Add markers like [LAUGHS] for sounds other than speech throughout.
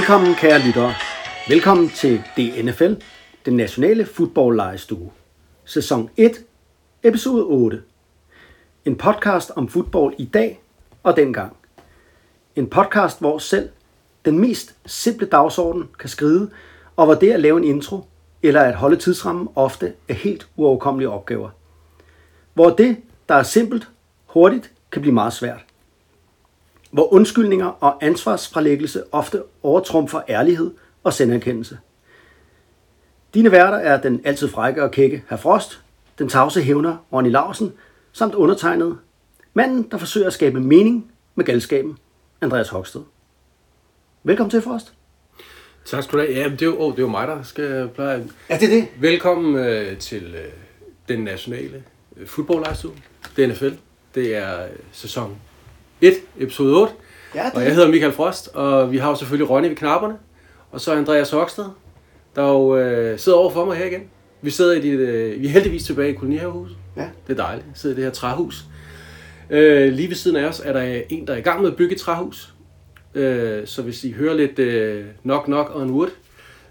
Velkommen, kære lyttere. Velkommen til DNFL, den nationale fodboldlejestue. Sæson 1, episode 8. En podcast om fodbold i dag og dengang. En podcast, hvor selv den mest simple dagsorden kan skride, og hvor det at lave en intro eller at holde tidsrammen ofte er helt uoverkommelige opgaver. Hvor det, der er simpelt, hurtigt, kan blive meget svært hvor undskyldninger og ansvarsfralæggelse ofte overtrumfer ærlighed og selverkendelse. Dine værter er den altid frække og kække Herr Frost, den tavse hævner Ronny Larsen, samt undertegnet, manden, der forsøger at skabe mening med galskaben, Andreas Hoksted. Velkommen til, Frost. Tak skal du have. Ja, det er jo, oh, det er jo mig, der skal pleje. Ja, det er det. Velkommen øh, til øh, den nationale øh, fodboldlejstue, DNFL. Det er øh, sæson 1, episode 8. Ja, det Og jeg er hedder Michael Frost, og vi har jo selvfølgelig Ronny ved knapperne. Og så Andreas Hoksted, der jo øh, sidder over for mig her igen. Vi sidder i dit, øh, vi er heldigvis tilbage i kolonihavehuset. Ja. Det er dejligt. Vi sidder i det her træhus. Øh, lige ved siden af os er der en, der er i gang med at bygge et træhus. Øh, så hvis I hører lidt øh, knock knock on wood,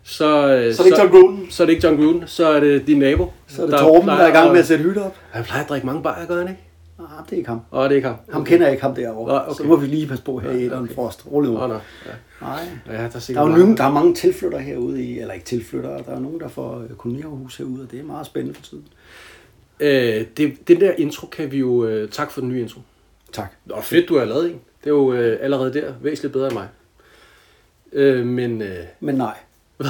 så, øh, Så er det ikke John Gruden. så er det ikke John Gruden, så er det din nabo. Så er det Torben, der er i gang med at sætte hytte op. Han plejer at drikke mange bajer, gør han ikke? Ah, det er ikke ham. Åh, det er ikke ham. Ham kender jeg ikke, ham derovre. Nå, okay. Så må vi lige passe på her i Ederen Frost. Rolig. Åh, nå. Ja. Nej. Ja, der er, Der er mange- nogle, der er mange tilflyttere herude i, eller ikke tilflyttere, der er nogen, der får kolonierhus herude, og det er meget spændende for tiden. Øh, det, den der intro kan vi jo... Øh, tak for den nye intro. Tak. Nå, fedt, du har lavet en. Det er jo øh, allerede der væsentligt bedre end mig. Øh, men... Øh, Men nej. [LAUGHS]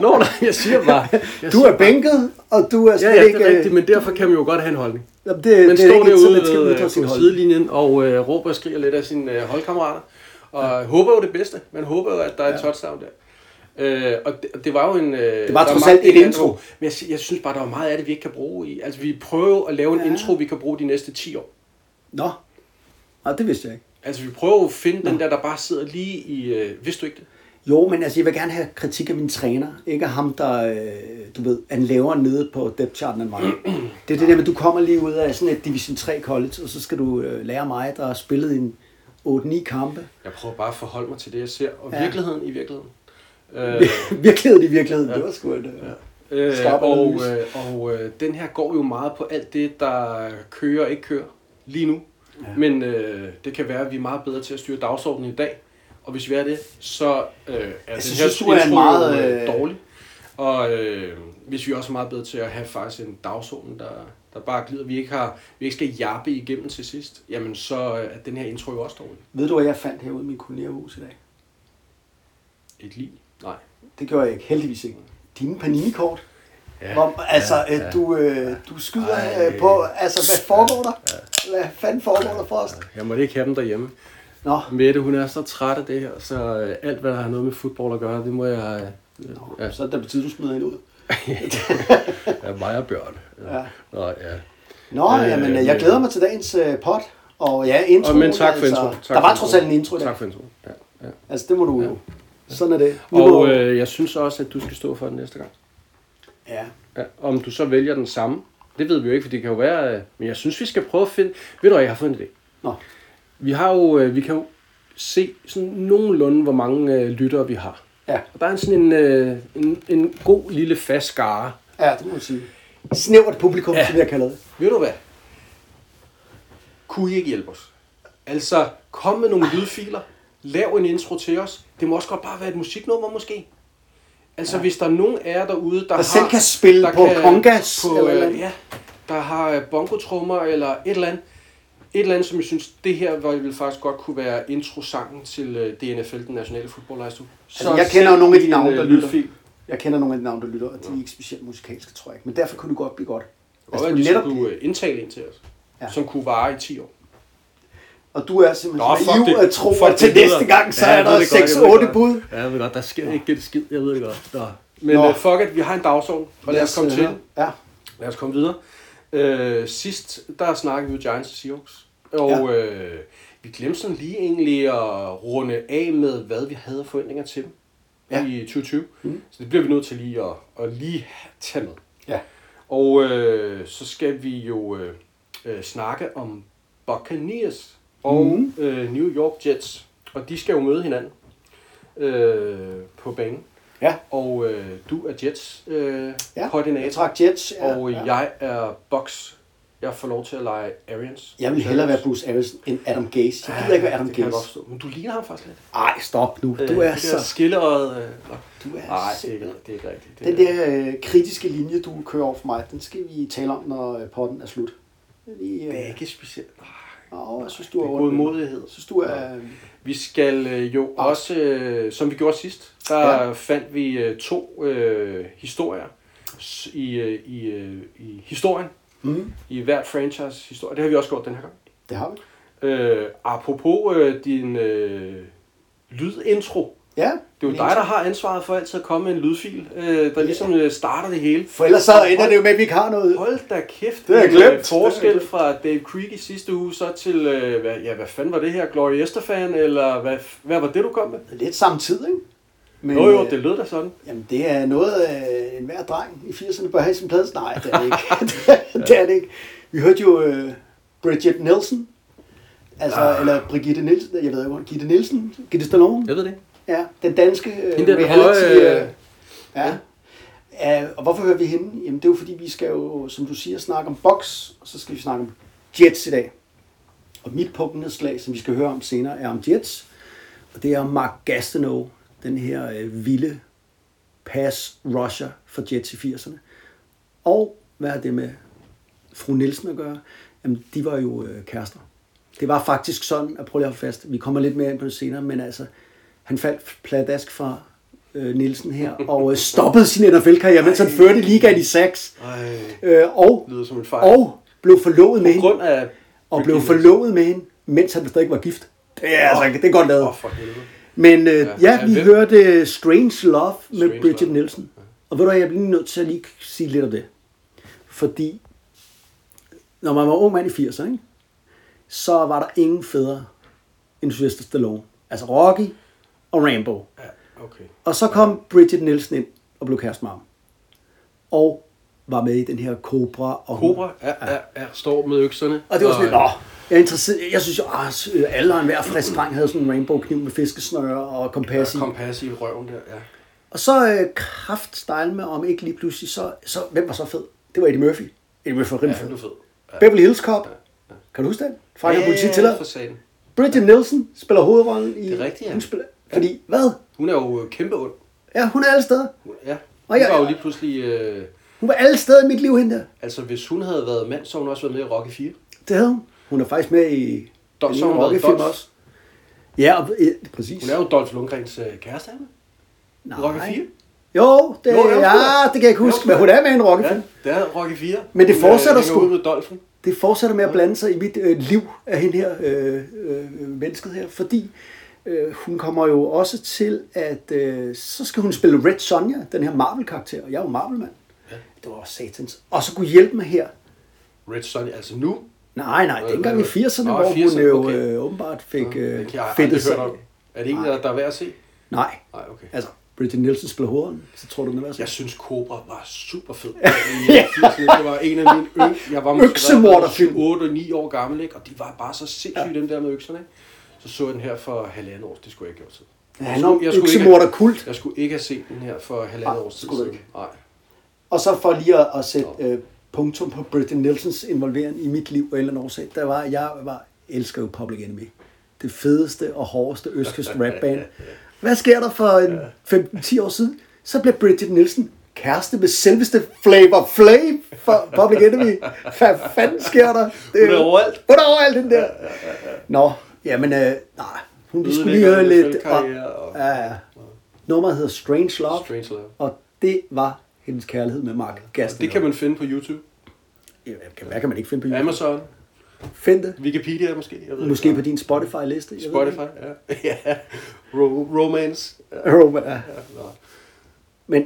Nå, nej, jeg siger bare... Jeg Du siger er bænket, og du er slet Ja, ja, det ikke... er rigtigt, øh, men derfor kan man jo godt have en holdning. Jamen, det, Man det er står ikke sådan, derude skal ved, på holdning. sidelinjen og øh, råber og skriger lidt af sine øh, holdkammerater. Og ja. håber jo det bedste. Man håber jo, at der er et Ja. touchdown der. Øh, og det, det var jo en... Øh, Det var trods alt et intro. Men jeg, jeg synes bare, der var meget af det, vi ikke kan bruge i. Altså, vi prøver at lave en Ja. intro, vi kan bruge de næste 10 år. Nå, Nej, det vidste jeg ikke. Altså, vi prøver at finde den der, der bare sidder lige i... Øh, vidste du ikke det? Jo, men altså, jeg vil gerne have kritik af min træner. Ikke af ham, der, øh, du ved, er lavere nede på depth charten end mig. Det er det der med, at du kommer lige ud af sådan et Division 3 college, og så skal du øh, lære mig, der har spillet en 8-9 kampe. Jeg prøver bare at forholde mig til det, jeg ser. Og Ja. ja. virkeligheden i virkeligheden. Øh, [LAUGHS] virkeligheden i virkeligheden, det var sgu et... Øh, Øh, og øh, og øh, den her går jo meget på alt det, der kører og ikke kører lige nu. Ja. Men øh, det kan være, at vi er meget bedre til at styre dagsordenen i dag. Og hvis vi er det, så øh, er den her synes, du er en intro meget, øh, øh, dårlig. Og øh, hvis vi også er meget bedre til at have faktisk en dagsorden, der, der bare glider, vi ikke, har, vi ikke skal jappe igennem til sidst, jamen så er den her intro jo også dårlig. ved du, hvad jeg fandt herude i min kolonierhus i dag? Et liv? Nej. Det gjorde jeg ikke, heldigvis ikke. Dine paninekort. Ja, Hvor, altså, ja, ja, ja. du, øh, du skyder Ej. øh, på, altså, hvad foregår der? Hvad fanden foregår der for os? Jeg måtte ikke have dem derhjemme. Nå, Mette, hun er så træt af det her, så øh, alt, hvad der har noget med fodbold at gøre, det må jeg... Øh, ja, så er det betyder, du smider hende ud. [LAUGHS] ja, mig og Bjørn. Ja. Nå, ja. Nå, Øh, jamen, jeg men- glæder mig til dagens øh, pot. Og ja, intro. Og, men tak for intro. Tak der var trods alt en intro dag. Tak for intro. Ja, ja. Altså, det må du Ja. jo. Sådan er det. Nu Og øh, jeg synes også, at du skal stå for den næste gang. ja. Ja. Om du så vælger den samme, det ved vi jo ikke, for det kan jo være... Øh, men jeg synes, vi skal prøve at finde... Ved du jeg har fundet det. Nå. Vi har jo... Øh, vi kan jo se sådan nogenlunde, hvor mange øh, lyttere vi har. Ja. Og der er en sådan en, øh, en, en god lille fast skare. ja, det må man sige. Snævert publikum, ja. Som jeg kalder det. Ved du hvad? Kunne I ikke hjælpe os? Altså, kom med nogle lydfiler. Lav en intro til os. Det må også godt bare være et musiknummer, måske. Altså, ja. hvis der er nogen af jer derude, der, Der har... selv kan spille der på congas På, eller eller noget. ja, der har øh, bongotrummer eller et eller andet. Et eller andet, som jeg synes, det her var- ville faktisk godt kunne være introsangen til øh, DNFL, den nationale fodboldlejstue. Altså, jeg kender jo nogle af de navne, øh, der lytter. lydfil. Jeg kender nogle af de navne, der lytter, og de er ikke specielt musikalske, tror jeg ikke. Men derfor kunne det godt blive godt. Altså, du de netop, skulle øh, indtale en til os, Ja. ja. som kunne vare i 10 år. og du er simpelthen Nå, fuck naiv at tro, Fuck at til det næste gang, så Ja, er der ved det godt, jeg ved det 6-8 godt. bud. Ja, jeg ved godt, der sker ikke det skid, jeg ved det godt. Nå. Men Nå. fuck it, vi har en dagsorden, og lad os komme til. Ja. Lad os komme videre. Uh, sidst, der snakkede vi jo Giants og Seahawks. Og ja. uh, vi glemte sådan lige egentlig at runde af med, hvad vi havde forventninger til dem Ja. i 2020. Mm. Så det bliver vi nødt til lige at, at lige tage med. Ja. Og øh, så skal vi jo øh, øh, snakke om Buccaneers og mm. øh, New York Jets. Og de skal jo møde hinanden øh, på banen. Ja. Og øh, du er Jets øh, Ja, koordinator. Jeg trak Jets. Ja, og ja. jeg er Box. Jeg får lov til at lege Arians. Jeg vil hellere være Bruce Arians end Adam Gaze. Jeg gider ikke være Adam det Gaze. Men du ligner ham faktisk lidt. Ej, stop nu. Øh, Du er det der så... skilleøjet. Øh, nå. Du er Nej, det er, ikke, det er ikke rigtigt. Det Den er- der øh, kritiske linje, du kører over for mig, den skal vi tale om, når øh, potten er slut. Lige, Det er øh, ikke specielt. Nej, åh, jeg synes, du det er er godmodighed. Jeg synes, du er... øh, Vi skal øh, jo også, øh, som vi gjorde sidst, der Ja. fandt vi øh, to øh, historier i, øh, i, øh, i historien, Mm, i hvert franchise historie. Det har vi også gjort den her gang. det har vi. Øh, apropos øh, din øh, lydintro. Ja. Det er jo dig, der har ansvaret for altid at komme med en lydfil, øh, der ligesom øh, starter det hele. For ellers så ender det jo med, at vi ikke har noget... Hold da kæft. Det har jeg en, glemt. øh, Forskel fra Dave Creek i sidste uge, så til, øh, hvad, ja, hvad fanden var det her? Gloria Estefan, eller hvad, hvad var det, du kom med? Lidt samtidig, ikke? Men, Jo, jo, øh, det lød da sådan. Jamen, det er noget, øh, en hver dreng i 80'erne bør have sin plads. Nej, det er det ikke. [LAUGHS] [LAUGHS] det er det ikke. Vi hørte jo øh, Bridget Nielsen. Altså, ah. eller Brigitte Nielsen, jeg ved ikke, Gitte Nielsen, Gitte Stallone. Jeg ved det. Ja, den danske øh, den reality. høje, øh, øh, ja. ja. Og hvorfor hører vi hende? Jamen, det er jo fordi, vi skal jo, som du siger, snakke om box, og så skal vi snakke om Jets i dag. Og mit punktnedslag, som vi skal høre om senere, er om Jets. Og det er Mark Gastineau, den her øh, vilde pass rusher for Jets i 80'erne. Og hvad har det med fru Nielsen at gøre? Jamen, de var jo øh, kærester. Det var faktisk sådan, at prøve lige at holde fast, vi kommer lidt mere ind på det senere, men altså, han faldt pladask fra øh, Nielsen her, og øh, stoppede sin NFL-karriere, mens han førte ligaen i sacks, Ej, øh, og, lyder som en fejl. og blev forlovet med hende, grund af... og blev forlovet med hende, mens han stadig var gift. Det er, altså, det er godt lavet. Oh. Men øh, Ja. ja, vi hvem? hørte Strange Love med Strange Bridget Love. Nielsen. Og ved du hvad, jeg bliver nødt til at lige sige lidt om det. Fordi, når man var ung mand i 80'erne, ikke, så var der ingen fædre end Sylvester Stallone. Altså Rocky og Rambo. Ja, okay. Og så kom Bridget Nielsen ind og blev kæreste med ham. Og var med i den her Cobra. Og Cobra, ja, ja, ja, står med økserne. og det var sådan lidt, åh, jeg er interesseret. Jeg synes jo, at alle og enhver frisk dreng havde sådan en rainbow-kniv med fiskesnøre og kompas i. Kompas i røven der, ja. Og så øh, kraft style med, om ikke lige pludselig, så, så hvem var så fed? Det var Eddie Murphy. Eddie Murphy var Ja, rimelig han fed. fed. Ja. Beverly Hills Cop. Kan du huske den? Fanger ja, politi til for satan. Bridget Nielsen spiller hovedrollen i... Det er rigtigt, ja. Hun spiller, fordi, hvad? Hun er jo øh, kæmpe ond. Ja, hun er alle steder. Hun- Ja. Og Hun jeg- var jo lige pludselig... Øh, Hun var alle steder i mit liv, hende der. altså, hvis hun havde været mand, så hun også været med i Rocky 4. Det havde hun. Hun er faktisk med i... Den så hun Rocky-film Dolph. også. Ja, og, ja, præcis. Hun er jo Dolph Lundgrens øh, kæreste, er? Nej. Rocky 4? Jo, det, Jo, ja, det kan jeg ikke huske, men hun er med i en Ja, Rocky-film. det er Rocky 4. Men det øh, fortsætter sgu. med Dolphin. det fortsætter med at blande sig i mit øh, liv af hende her, øh, øh, mennesket her, fordi øh, hun kommer jo også til, at øh, så skal hun spille Red Sonja, den her Marvel-karakter, og jeg er jo Marvel-mand. Ja. Det var satans. Og så kunne hjælpe mig her. Red Sonny, altså nu. Nej, nej, Øh, dengang i hvad- 80'erne, Nå, hvor hun 80'erne, jo okay. øh, åbenbart fik øh, har fedtet sig. Er det en, der, der er værd at se? Nej, Nej, okay. altså, Bridget Nielsen spiller hovedånden, så tror du, den er værd at se? Jeg synes, Cobra var super fed. 80'erne, [LAUGHS] det var en af mine yng... Jeg var måske Øksemorderfilm. 8 og 9 år gammel, ikke? og de var bare så sindssyge, ja. dem der med økserne. Ikke? Så så jeg den her for halvandet år. Det skulle jeg ikke have gjort. Ja, Jeg han er jeg skulle ikke- øksemorder kult. Jeg skulle ikke have set den her for halvandet skulle du siden. Nej. Og så for lige at, at sætte øh, punktum på Britney Nielsens involvering i mit liv på en eller anden årsag, der var, jeg var, elsker jo Public Enemy. Det fedeste og hårdeste østkyst [LAUGHS] rapband. Hvad sker der for en 15-10 år siden? Så blev Bridget Nielsen kæreste med selveste Flavor Flav for Public Enemy. Hvad fanden sker der? Det, Hun er overalt. Hun er overalt, den der. Nå, jamen, øh, nej. Hun vi skulle lige høre lidt. NFL-karriere og- ja, ja. Nummeret hedder Strange Love. Strange Love. Og det var hendes kærlighed med Mark Gastineau. Det kan man finde på YouTube. Ja, kan- Hvad kan man ikke finde på YouTube? Amazon. Find det. Wikipedia måske. Jeg ved Måske ikke. på din Spotify-liste. jeg ved Spotify, det ja. [LAUGHS] ja. Ro- romance. [LAUGHS] Ja. Roma, ja. Men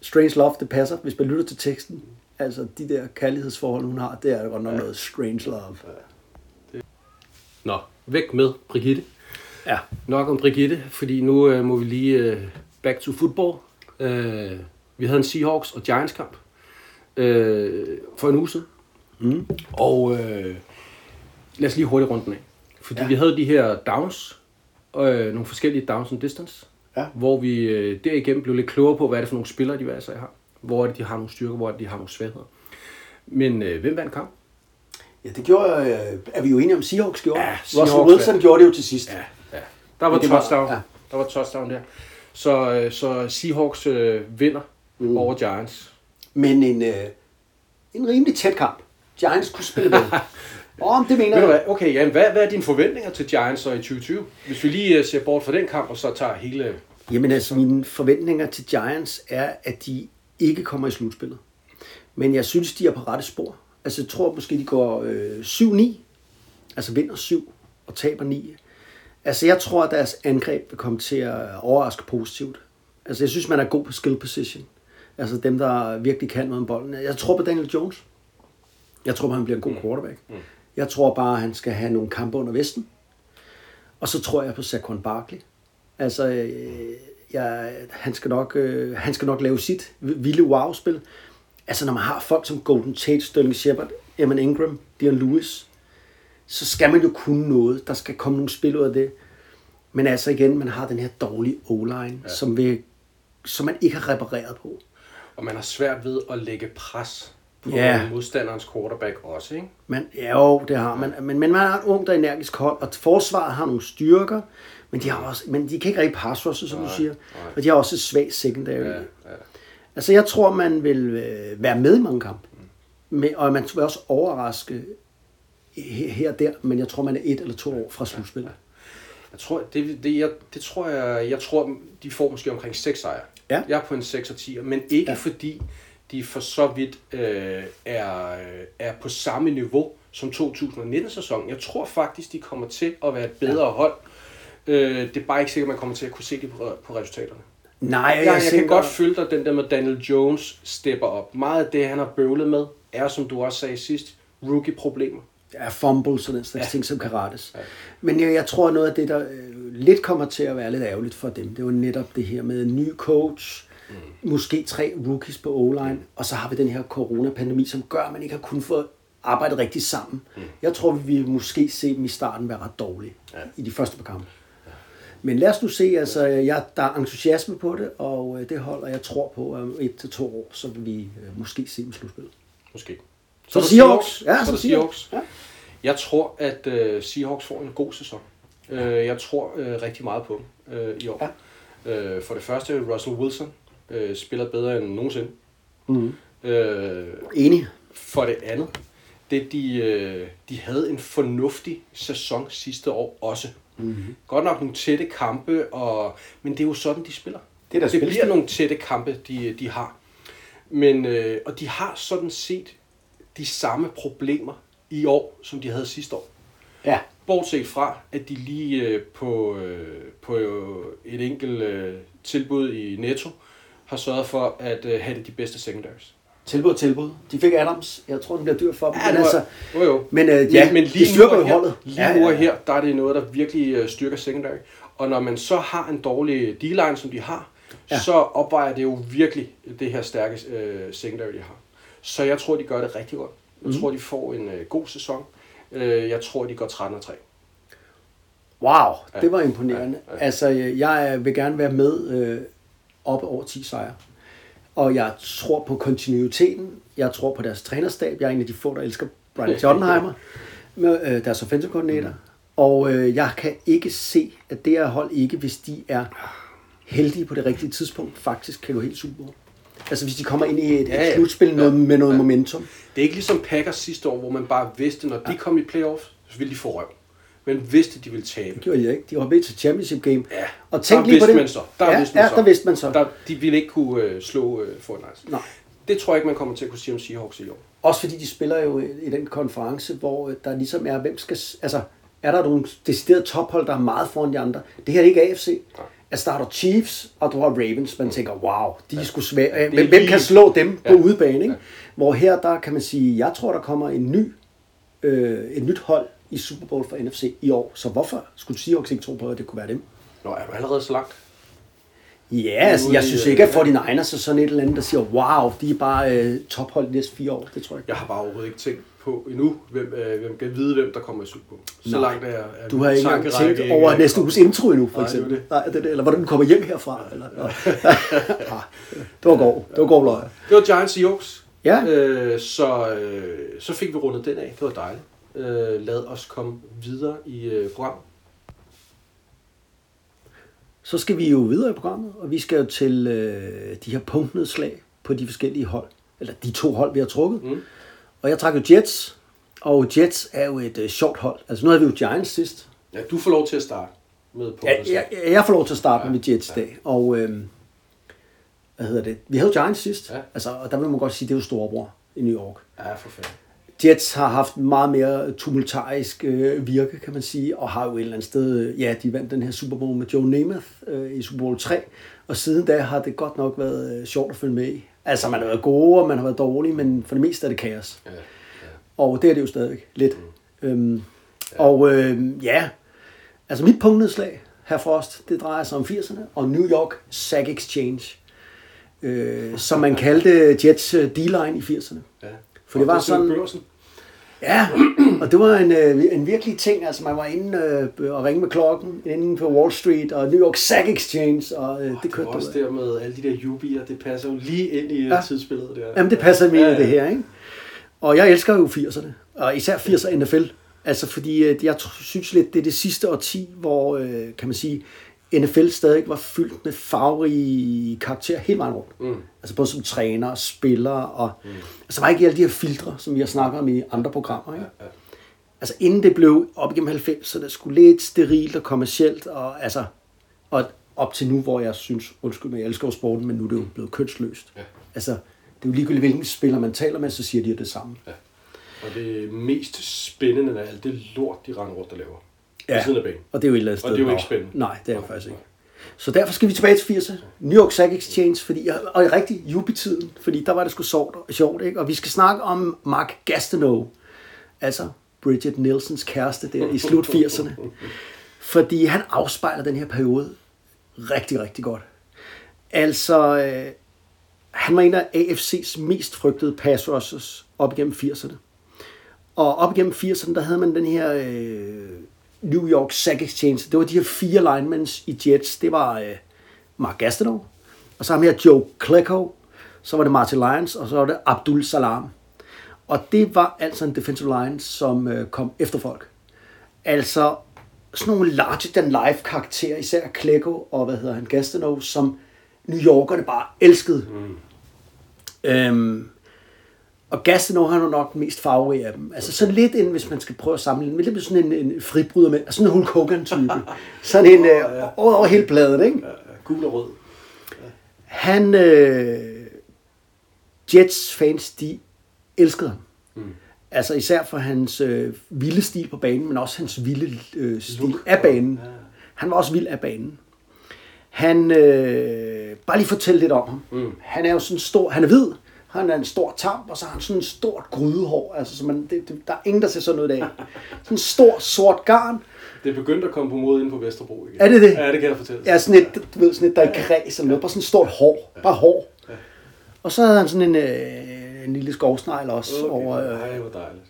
Strange Love, det passer, hvis man lytter til teksten. Altså, de der kærlighedsforhold, hun har, det er godt nok noget Strange Love. Nå, væk med Brigitte. Ja. Nok om Brigitte, fordi nu øh, må vi lige øh, back to football. Øh, vi havde en Seahawks og Giants kamp øh, for en uge siden. Mm. Og øh, lad os lige hurtigt rundt den af. Fordi Ja. vi havde de her downs, øh, nogle forskellige downs and distance. Ja. Hvor vi øh, derigennem blev lidt klogere på, hvad er det for nogle spillere, de hver især har. Hvor er det, de har nogle styrker, hvor er det, de har nogle svagheder. Men øh, hvem vandt kampen? Ja, det gjorde, øh, er vi jo enige om, Seahawks gjorde. Ja, Russell Seahawks Wilson vandt. gjorde det jo til sidst. Ja, ja. Der var touchdown. ja. Der var touchdown der. Så, øh, så Seahawks øh, vinder mm. over Giants. Men en, øh, en rimelig tæt kamp. Giants kunne spille med. [LAUGHS] Om det mener jeg. hvad? Okay, Jan, hvad, hvad er dine forventninger til Giants så i 2020? Hvis vi lige øh, ser bort fra den kamp, og så tager hele... Jamen altså, mine forventninger til Giants er, at de ikke kommer i slutspillet. Men jeg synes, de er på rette spor. Altså, jeg tror måske, de går øh, 7-9. Altså vinder 7 og taber 9. Altså, jeg tror, at deres angreb vil komme til at overraske positivt. Altså, jeg synes, man er god på skill position. Altså, dem, der virkelig kan noget om bolden. Jeg tror på Daniel Jones. Jeg tror, han bliver en god quarterback. Jeg tror bare, han skal have nogle kampe under vesten. Og så tror jeg på Saquon Barkley. Altså, øh, jeg, han, skal nok, øh, han skal nok lave sit vilde wow-spil. Altså, når man har folk som Golden Tate, Sterling Shepard, Evan Ingram, Dion Lewis, så skal man jo kunne noget. Der skal komme nogle spil ud af det. Men altså igen, man har den her dårlige O-line, ja. som, vil, som man ikke har repareret på. Og man har svært ved at lægge pres på Ja. modstanderens quarterback også, ikke? Man, ja, jo, det har man. Men, men man har et ungt og energisk hold, og forsvaret har nogle styrker, men de, har også, men de kan ikke rigtig pass rushe, som du siger. Og de har også et svagt secondary. Ja. Altså, jeg tror, man vil øh, være med i mange kampe. Men, og man vil også overraske her, og der, men jeg tror, man er et eller to år fra slutspillet. Jeg tror, det, det, jeg, det tror jeg, jeg tror, de får måske omkring 6 sejre. Ja. Jeg er på en 6 og 10, men ikke Ja. fordi de for så vidt øh, er, er på samme niveau som 2019-sæsonen. Jeg tror faktisk, de kommer til at være et bedre ja. hold. Øh, det er bare ikke sikkert, man kommer til at kunne se det på, på resultaterne. Nej, Jeg, jeg, jeg kan godt følge dig, den der med Daniel Jones stepper op. Meget af det, han har bøvlet med, er, som du også sagde sidst, rookie-problemer. er fumbles og den slags ja. Ja. ting, som kan rettes. Ja. Men jeg, jeg tror, at noget af det, der øh, lidt kommer til at være lidt ærgerligt for dem, det var netop det her med en ny coach, mm. måske tre rookies på O-line, og så har vi den her coronapandemi, som gør, at man ikke har kunnet få arbejdet rigtig sammen. Mm. Jeg tror, vi vil måske se dem i starten være ret dårlige ja. i de første par kampe. Men lad os nu se, altså, jeg, der er entusiasme på det, og øh, det holder jeg tror på, om et til to år, så vil vi øh, måske se dem i slutspillet. Måske. Så der Seahawks. Ja, så så Seahawks. Seahawks. Ja. Jeg tror, at uh, Seahawks får en god sæson. Uh, jeg tror uh, rigtig meget på dem uh, i år. Ja. Uh, for det første, Russell Wilson uh, spiller bedre end nogensinde. Mm. Uh, Enig. for det andet, det de, uh, de havde en fornuftig sæson sidste år også. Mm-hmm. Godt nok nogle tætte kampe, og, men det er jo sådan, de spiller. Det er deres det spilstil. bliver nogle tætte kampe, de, de har. Men, øh, og de har sådan set de samme problemer i år, som de havde sidste år. Ja. Bortset fra, at de lige øh, på, øh, på et enkelt øh, tilbud i Netto har sørget for at øh, have det de bedste secondaries. Tilbud, tilbud. De fik Adams. Jeg tror, den bliver dyr for dem. Ja, men det altså, Jo, jo. men, øh, ja, men lige de styrker jo holdet. Lige Ja, nu ja, ja. her, der er det noget, der virkelig øh, styrker secondary. Og når man så har en dårlig D-line, som de har, Ja. ja. så opvejer det jo virkelig det her stærke øh, secondary, de har. Så jeg tror, de gør det rigtig godt. Jeg mm. tror, de får en øh, god sæson. Øh, jeg tror, de går 13 og 3. Wow, det var imponerende. Ja, ja. Altså, jeg vil gerne være med øh, op over 10 sejre. Og jeg tror på kontinuiteten. Jeg tror på deres trænerstab. Jeg er en af de få, der elsker Brian Schottenheimer, med, øh, deres offensive koordinator. Mm. Og øh, jeg kan ikke se, at det her hold ikke, hvis de er heldige på det rigtige tidspunkt, faktisk kan gå helt super. Altså hvis de kommer ind i et, Ja, et ja. slutspil noget, Ja, med noget ja. momentum. Det er ikke ligesom Packers sidste år, hvor man bare vidste, når de kom i playoff, så ville de få røv. Men vidste, de ville tabe. Det gjorde de ikke. De var med til championship game. Ja, og tænk der lige på det. man så. Der ja, vidste man ja, så. der vidste man så. Der, de ville ikke kunne øh, slå øh, Fortnite. Nej. Det tror jeg ikke, man kommer til at kunne sige om Seahawks i år. Også fordi de spiller jo i i den konference, hvor øh, der ligesom er, hvem skal, altså, er der nogle deciderede tophold, der er meget foran de andre. Det her er ikke AFC. Altså, der er der Chiefs, og du har Ravens. Man tænker, wow, de er sgu svære. Hvem, hvem kan slå dem på Ja. udebane? Ikke? Hvor her, der kan man sige, jeg tror, der kommer en ny, øh, et nyt hold i Super Bowl for NFC i år. Så hvorfor skulle Seahawks ikke tro på, at det kunne være dem? Nå, er du allerede så langt? Ja, altså, jeg synes øh, ikke, at 49ers er sådan et eller andet, der siger, wow, de er bare øh, tophold de næste fire år. Det tror jeg ikke. Jeg har bare overhovedet ikke tænkt på endnu, hvem, øh, hvem kan vide, hvem der kommer i Super Bowl. Så Nej. langt er, er Du har ikke engang tænkt ikke over næste uges intro endnu, for Nej, eksempel. det. Nej, det er det. Eller hvordan du kommer hjem herfra. Eller, ja. [LAUGHS] det var god. Det var god løg. Det var Giants Seahawks. Ja. Øh, så, øh, så fik vi rundet den af. Det var dejligt. Øh, lad os komme videre i øh, programmet. Så skal vi jo videre i programmet, og vi skal jo til øh, de her punktnedslag på de forskellige hold. Eller de to hold, vi har trukket. Mm. Og jeg trak jo Jets, og Jets er jo et øh, sjovt hold. Altså nu havde vi jo Giants sidst. Ja, du får lov til at starte med på Ja, jeg, jeg får lov til at starte med Jets i dag. Og øh, hvad hedder det? Vi havde Giants sidst. Ja. Altså, og der vil man godt sige, det er jo storebror i New York. Ja, for fanden. Jets har haft meget mere tumultarisk øh, virke, kan man sige, og har jo et eller andet sted, øh, ja, de vandt den her Super Bowl med Joe Namath øh, i Super Bowl 3, og siden da har det godt nok været øh, sjovt at følge med i. Altså, man har været gode, og man har været dårlig, men for det meste er det kaos. Ja, ja. Og det er det jo stadigvæk lidt. Mm. Øhm, og øh, ja, altså mit punktnedslag, her Frost, det drejer sig om 80'erne, og New York Sack Exchange, øh, som man kaldte Jets øh, D-line i 80'erne. ja. For det var sådan- Børsen. Ja, og det var en, øh, en virkelig ting. Altså, man var inde øh, og ringe med klokken inde på Wall Street og New York Sack Exchange, og øh, det Det kørte var også der med alle de der jubier, det passer jo lige ind i Ja. tidsbilledet der. Jamen, det passer Ja, ja, ja. det her, ikke? Og jeg elsker jo 80'erne, og især 80'er NFL. Altså, fordi øh, jeg synes lidt, det er det sidste årti, hvor, øh, kan man sige, NFL stadig var fyldt med farverige karakterer hele vejen rundt. Mm. Altså både som træner og spillere, og mm. altså var ikke alle de her filtre, som vi har snakket om i andre programmer, ikke? Ja, ja. altså inden det blev op igennem 90'erne, skulle lidt sterilt og kommercielt, og altså, og op til nu, hvor jeg synes, undskyld mig, jeg elsker sporten, men nu er det jo blevet kønsløst. Ja. Altså, det er jo ligegyldigt, hvilken spiller man taler med, så siger de jo det samme. Ja. Og det mest spændende af alt det lort, de render rundt og laver. Ja. Ved siden af banen. og det er jo et eller andet Og det er jo ikke spændende. Nej, det er jo faktisk ikke. Så derfor skal vi tilbage til 80'erne. New York Sack Exchange, fordi, og i rigtig jubi-tiden, fordi der var det sgu sjovt, sjovt ikke? Og vi skal snakke om Mark Gastineau, altså Bridget Nielsens kæreste der i slut 80'erne. Fordi han afspejler den her periode rigtig, rigtig godt. Altså, øh, han var en af AFC's mest frygtede pass rushers op igennem 80'erne. Og op igennem 80'erne, der havde man den her øh, New York Sack Exchange. Det var de her fire linemans i Jets. Det var øh, Mark Gastineau, og så ham her Joe Klecko, så var det Martin Lyons, og så var det Abdul Salam. Og det var altså en defensive line, som øh, kom efter folk. Altså sådan nogle larger-than-life karakterer, især Klecko og hvad hedder han, Gastineau, som New Yorkerne bare elskede. Mm. Øhm, og Gastineau han var nok den mest farverige af dem. Altså sådan lidt en, hvis man skal prøve at sammenligne, med lidt med sådan en, en fribryder med, sådan en Hulk Hogan-type. [LAUGHS] sådan en øh, over, over hele bladet, ikke? Ja, ja. Gul og rød. Han, øh, Jets fans, de elskede ham. Mm. Altså især for hans øh, vilde stil på banen, men også hans vilde øh, stil Look. af banen. Ja. Han var også vild af banen. Han, øh, bare lige fortælle lidt om ham. Mm. Han er jo sådan stor, han er hvid, han er en stor tamp, og så har han sådan en stort grydehår. Altså, så man, det, det, der er ingen, der ser sådan ud af. [LAUGHS] Sådan en stor, sort garn. Det er begyndt at komme på mod ind på Vesterbro igen. Er det det? Ja, det kan jeg fortælle. Ja, sådan et, du ved, sådan et, der er kreds eller noget. Bare sådan et stort hår. Bare hår. Og så havde han sådan en, øh, en lille skovsnegl også Okay. over... Øh, Ej, hvor dejligt.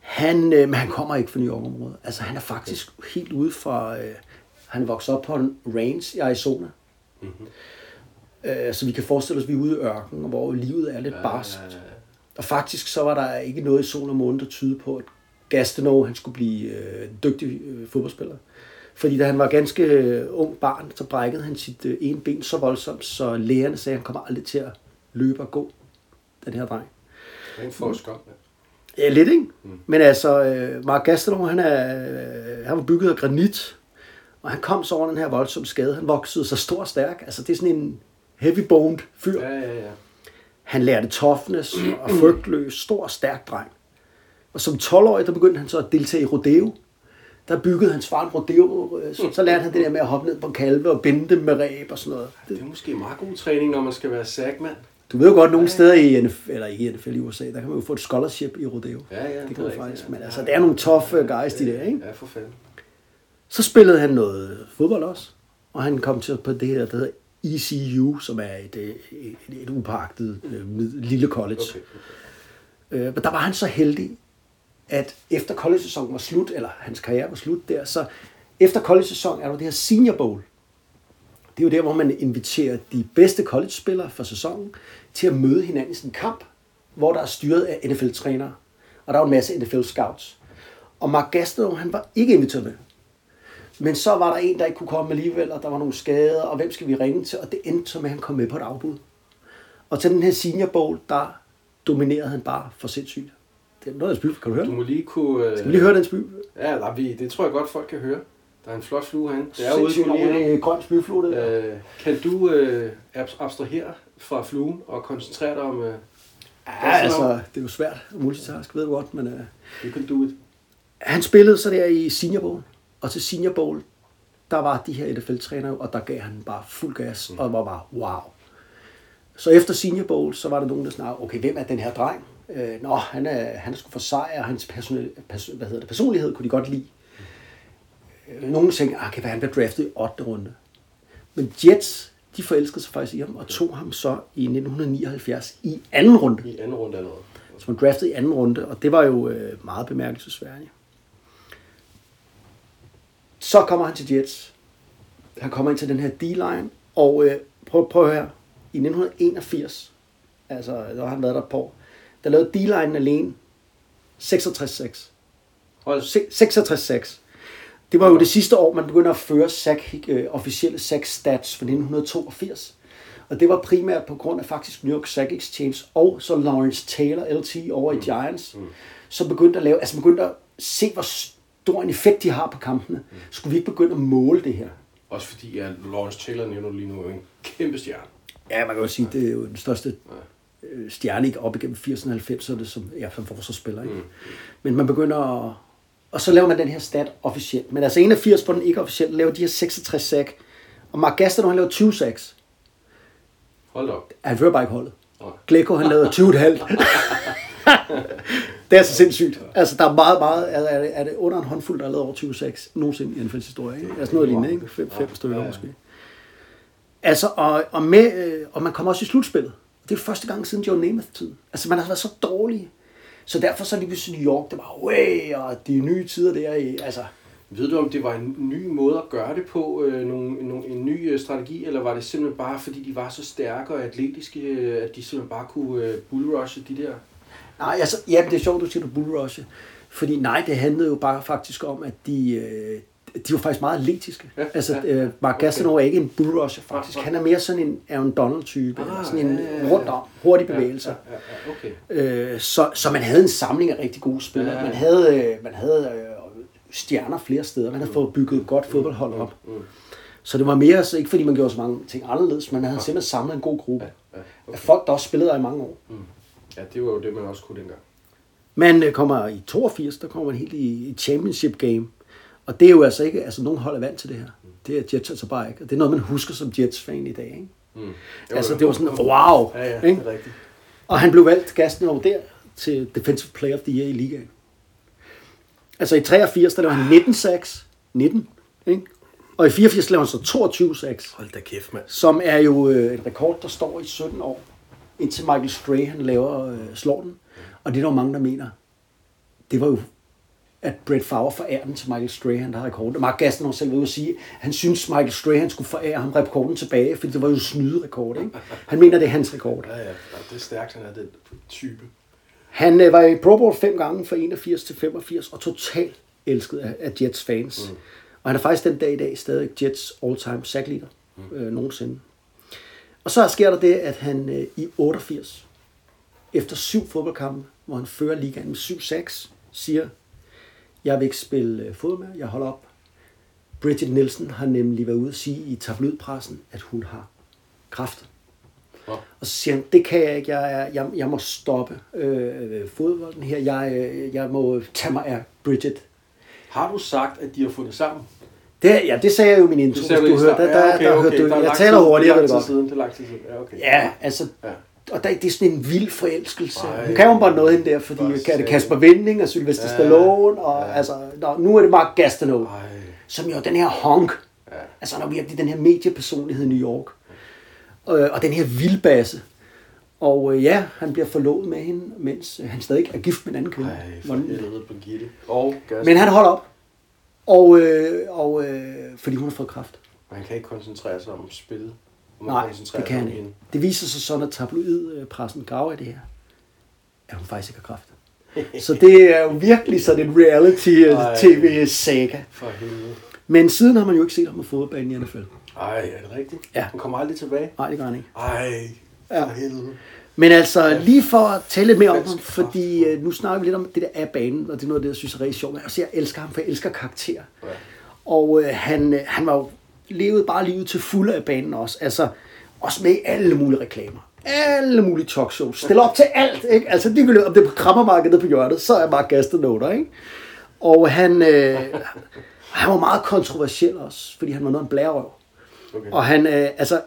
han, øh, men han kommer ikke fra New York-området. Altså, han er faktisk helt ude fra... Øh, han vokset op på en range i Arizona. Mm-hmm. Øh, så vi kan forestille os, at vi er ude i ørkenen, hvor livet er lidt barskt. Ja, ja, ja. Og faktisk så var der ikke noget i sol og måne, der tyder på, at Gastineau han skulle blive øh, dygtig øh, fodboldspiller. Fordi da han var ganske øh, ung barn, så brækkede han sit øh, ene ben så voldsomt, så lægerne sagde, at han kommer aldrig til at løbe og gå, den her dreng. Han får skam, ja. Ja, lidt, ikke? Mm. Men altså, øh, Mark Gastineau, han, er, øh, han var bygget af granit, og han kom så over den her voldsomme skade. Han voksede så stor og stærk. Altså, det er sådan en heavy-boned fyr. Ja, ja, ja. Han lærte toughness og frygtløs, stor og stærk dreng. Og som 12-årig, der begyndte han så at deltage i rodeo. Der byggede hans far en rodeo, øh, så- så lærte han det der med at hoppe ned på kalve og binde dem med ræb og sådan noget. Det er måske meget god træning, når man skal være sagmand. Du ved jo godt, nogle steder i NFL, eller ikke i NFL i USA, der kan man jo få et scholarship i rodeo. Ja, ja, det det kan man faktisk. ja. Men altså, det er nogle tough øh, guys, de der, ikke? Ja, for fanden. Så spillede han noget fodbold også, og han kom til på det her, der hedder ECU, som er et, øh, et, et upagtet øh, lille college. Okay, okay. Øh, men der var han så heldig, at efter college-sæsonen var slut, eller hans karriere var slut der, så efter college-sæsonen er der det her Senior Bowl. Det er jo der, hvor man inviterer de bedste college-spillere for sæsonen til at møde hinanden i sådan en kamp, hvor der er styret af NFL-trænere. Og der er jo en masse NFL-scouts. Og Mark Gastineau, han var ikke inviteret med. Men så var der en, der ikke kunne komme alligevel, og der var nogle skader, og hvem skal vi ringe til? Og det endte så med, at han kom med på et afbud. Og til den her Senior Bowl, der dominerede han bare for sindssygt. Det er noget af spil. Kan du høre Du må lige kunne... Øh... Skal vi lige høre den spil? Ja, der, vi, det tror jeg godt, folk kan høre. Der er en flot flue herinde. Det er ude på lige ordentlig grøn spilflue, det der. Øh, kan du øh, abs- abstrahere fra fluen og koncentrere dig om... Øh, Ja, altså, det er jo svært at multitask, ved du godt, men uh, you can do it. han spillede så der i Senior Bowl, og til Senior Bowl, der var de her NFL-trænere, og der gav han bare fuld gas, mm. og var bare wow. Så efter Senior Bowl, så var der nogen, der snakkede, okay, hvem er den her dreng? Øh, nå, han er, han er sgu for sej, og hans person, person, hvad hedder det, personlighed kunne de godt lide. Øh, Nogen tænkte, ah, kan være, han bliver draftet i 8. runde. Men Jets, de forelskede sig faktisk i ham, og tog ham så i 1979 i anden runde. I anden runde allerede. Så man draftede i anden runde, og det var jo øh, meget bemærkelsesværdigt. Så kommer han til Jets. Han kommer ind til den her D-line, og øh, prøv, prøv her. I 1981, altså der har han været der år, der lavede D-line alene 66-6. Hold. Se- 66-6. Det var jo det sidste år, man begynder at føre sack, øh, officielle sack stats fra 1982. Og det var primært på grund af faktisk New York Sack Exchange og så Lawrence Taylor, LT, over i Giants, som begyndte at lave, altså begyndte at se, hvor stor en effekt de har på kampene. Skulle vi ikke begynde at måle det her? Også fordi, at Lawrence Taylor nævner lige nu en kæmpe stjerne. Ja, man kan jo sige, det er jo den største øh, stjerne ikke op igennem 80'erne og 90'erne, som ja, som forsvarsspiller. Ikke? Mm. Men man begynder at... Og så laver man den her stat officielt. Men altså 81 på den ikke officielt, laver de her 66 sack. Og Mark Gastineau, han laver 20 sacks. Hold op. Han fører bare ikke holdet. Nej. Glecko, han lavede 20,5. [LAUGHS] det er så sindssygt. Altså, der er meget, meget... Er, er, det, er det under en håndfuld, der er lavet over 20 sacks nogensinde i NFL's historie? Ikke? Altså noget lignende, ikke? Fem, fem stykker Ja, måske. Altså, og, og, med, øh, og man kommer også i slutspillet. Det er første gang siden Joe Namath-tiden. Altså, man har været så dårlig. Så derfor så lige pludselig New York, det var way, og de nye tider der i, altså... Ved du, om det var en ny måde at gøre det på, øh, nogle, nogle, en ny øh, strategi, eller var det simpelthen bare, fordi de var så stærke og atletiske, øh, at de simpelthen bare kunne øh, bullrushe de der? Nej, altså, ja, det er sjovt, du siger, du bullrushe. Fordi nej, det handlede jo bare faktisk om, at de, øh, de var faktisk meget atletiske. Ja, altså, ja, øh, Mark okay. Gastineau er ikke en bullrusher, faktisk. Nej. Han er mere sådan en Aaron Donald-type. Ah, eller sådan en ja, ja, ja. rundt om, hurtig bevægelse. Ja, ja, ja, okay. Øh, så, så man havde en samling af rigtig gode spillere. Ja, ja. Man havde, øh, man havde øh, stjerner flere steder. Man havde fået bygget et godt fodboldhold op. Mm. Så det var mere, så ikke fordi man gjorde så mange ting anderledes, men man havde simpelthen samlet en god gruppe. Ja, Af folk, der også spillede der i mange år. Ja, det var jo det, man også kunne dengang. Man øh, kommer i 82, der kommer man helt i, i championship game. Og det er jo altså ikke, altså nogen hold er vant til det her. Det er Jets altså bare ikke. Og det er noget, man husker som Jets-fan i dag. Ikke? Mm. Altså det var sådan, wow. Ja, ja, ikke? det er rigtigt. Og han blev valgt gasten over der til Defensive Player of the Year i ligaen. Altså i 83, der lavede han 19 sacks. 19. Ikke? Og i 84 lavede han så 22 sacks. Hold da kæft, mand. Som er jo øh, et rekord, der står i 17 år. Indtil Michael Strahan laver øh, slår den. Og det er der jo mange, der mener. Det var jo at Brett Favre forærer den til Michael Strahan, der har rekorden. Mark Gaston har selv ude at sige, at han synes, Michael Strahan skulle forære ham rekorden tilbage, fordi det var jo snyderekord. Ikke? Han mener, det er hans rekord. Ja, ja, det er stærkt, han er den type. Han øh, var i Pro Bowl fem gange fra 81 til 85 og totalt elsket af, af Jets fans. Mm. Og han er faktisk den dag i dag stadig Jets all-time sack leader mm. øh, nogensinde. Og så sker der det, at han øh, i 88, efter syv fodboldkampe, hvor han fører ligaen med syv sacks, siger, jeg vil ikke spille øh, fodbold mere, jeg holder op. Bridget Nielsen har nemlig været ude at sige i tabloidpressen, at hun har kræft. Nå. Og så siger han, det kan jeg ikke, jeg, er, jeg, jeg må stoppe øh, fodbolden her, jeg, øh, jeg må tage mig af Bridget. Har du sagt, at de har fundet sammen? Det, ja, det sagde jeg jo i min intro, hvis du hørte. Der, der, der, hørte du, jeg taler hurtigt, det godt. Siden, det er lang tid siden. Ja, okay. Ja, altså, Ja. og der, det er sådan en vild forelskelse. Ej. Hun kan jo bare noget hende der, fordi For kan det. Kasper Vinding og Sylvester Ja. Stallone, og Ja. altså, nå, nu er det Mark Gastineau, Ej. som jo er den her honk. Ja. Altså, han er virkelig den her mediepersonlighed i New York. øh, og den her vildbasse. Og øh, ja, han bliver forlovet med hende, mens øh, han stadig er gift med en anden kvinde. Ej, for helvede, Birgitte. Og. Men han holder op. Og, øh, og øh, fordi hun har fået kræft. Og han kan ikke koncentrere sig om spil. Og man Nej, det kan han ikke. Det viser sig sådan, at tabloidpressen graver i det her. At hun faktisk ikke har kræft. Så det er jo virkelig sådan en reality-tv-saga. For helvede. Men siden har man jo ikke set ham på fodboldbanen i NFL. Ej, er det rigtigt? Ja. Han kommer aldrig tilbage. Nej, det gør han ikke. Ej, for Ja. helvede. Men altså, lige for at tale lidt mere om ham, fordi øh, nu snakker vi lidt om det der af banen, og det er noget af det, jeg synes er rigtig sjovt. Altså, jeg elsker ham, for jeg elsker karakter. Ja. Og øh, han, øh, han var jo levet bare livet til fulde af banen også. Altså, også med i alle mulige reklamer. Alle mulige talkshows. Stil op til alt, ikke? Altså, ligegyldigt om det er på krammermarkedet på hjørnet, så er bare gastet noter, ikke? Og han, øh, [LAUGHS] han var meget kontroversiel også, fordi han var noget en blærerøv. Okay. Og han, øh, altså,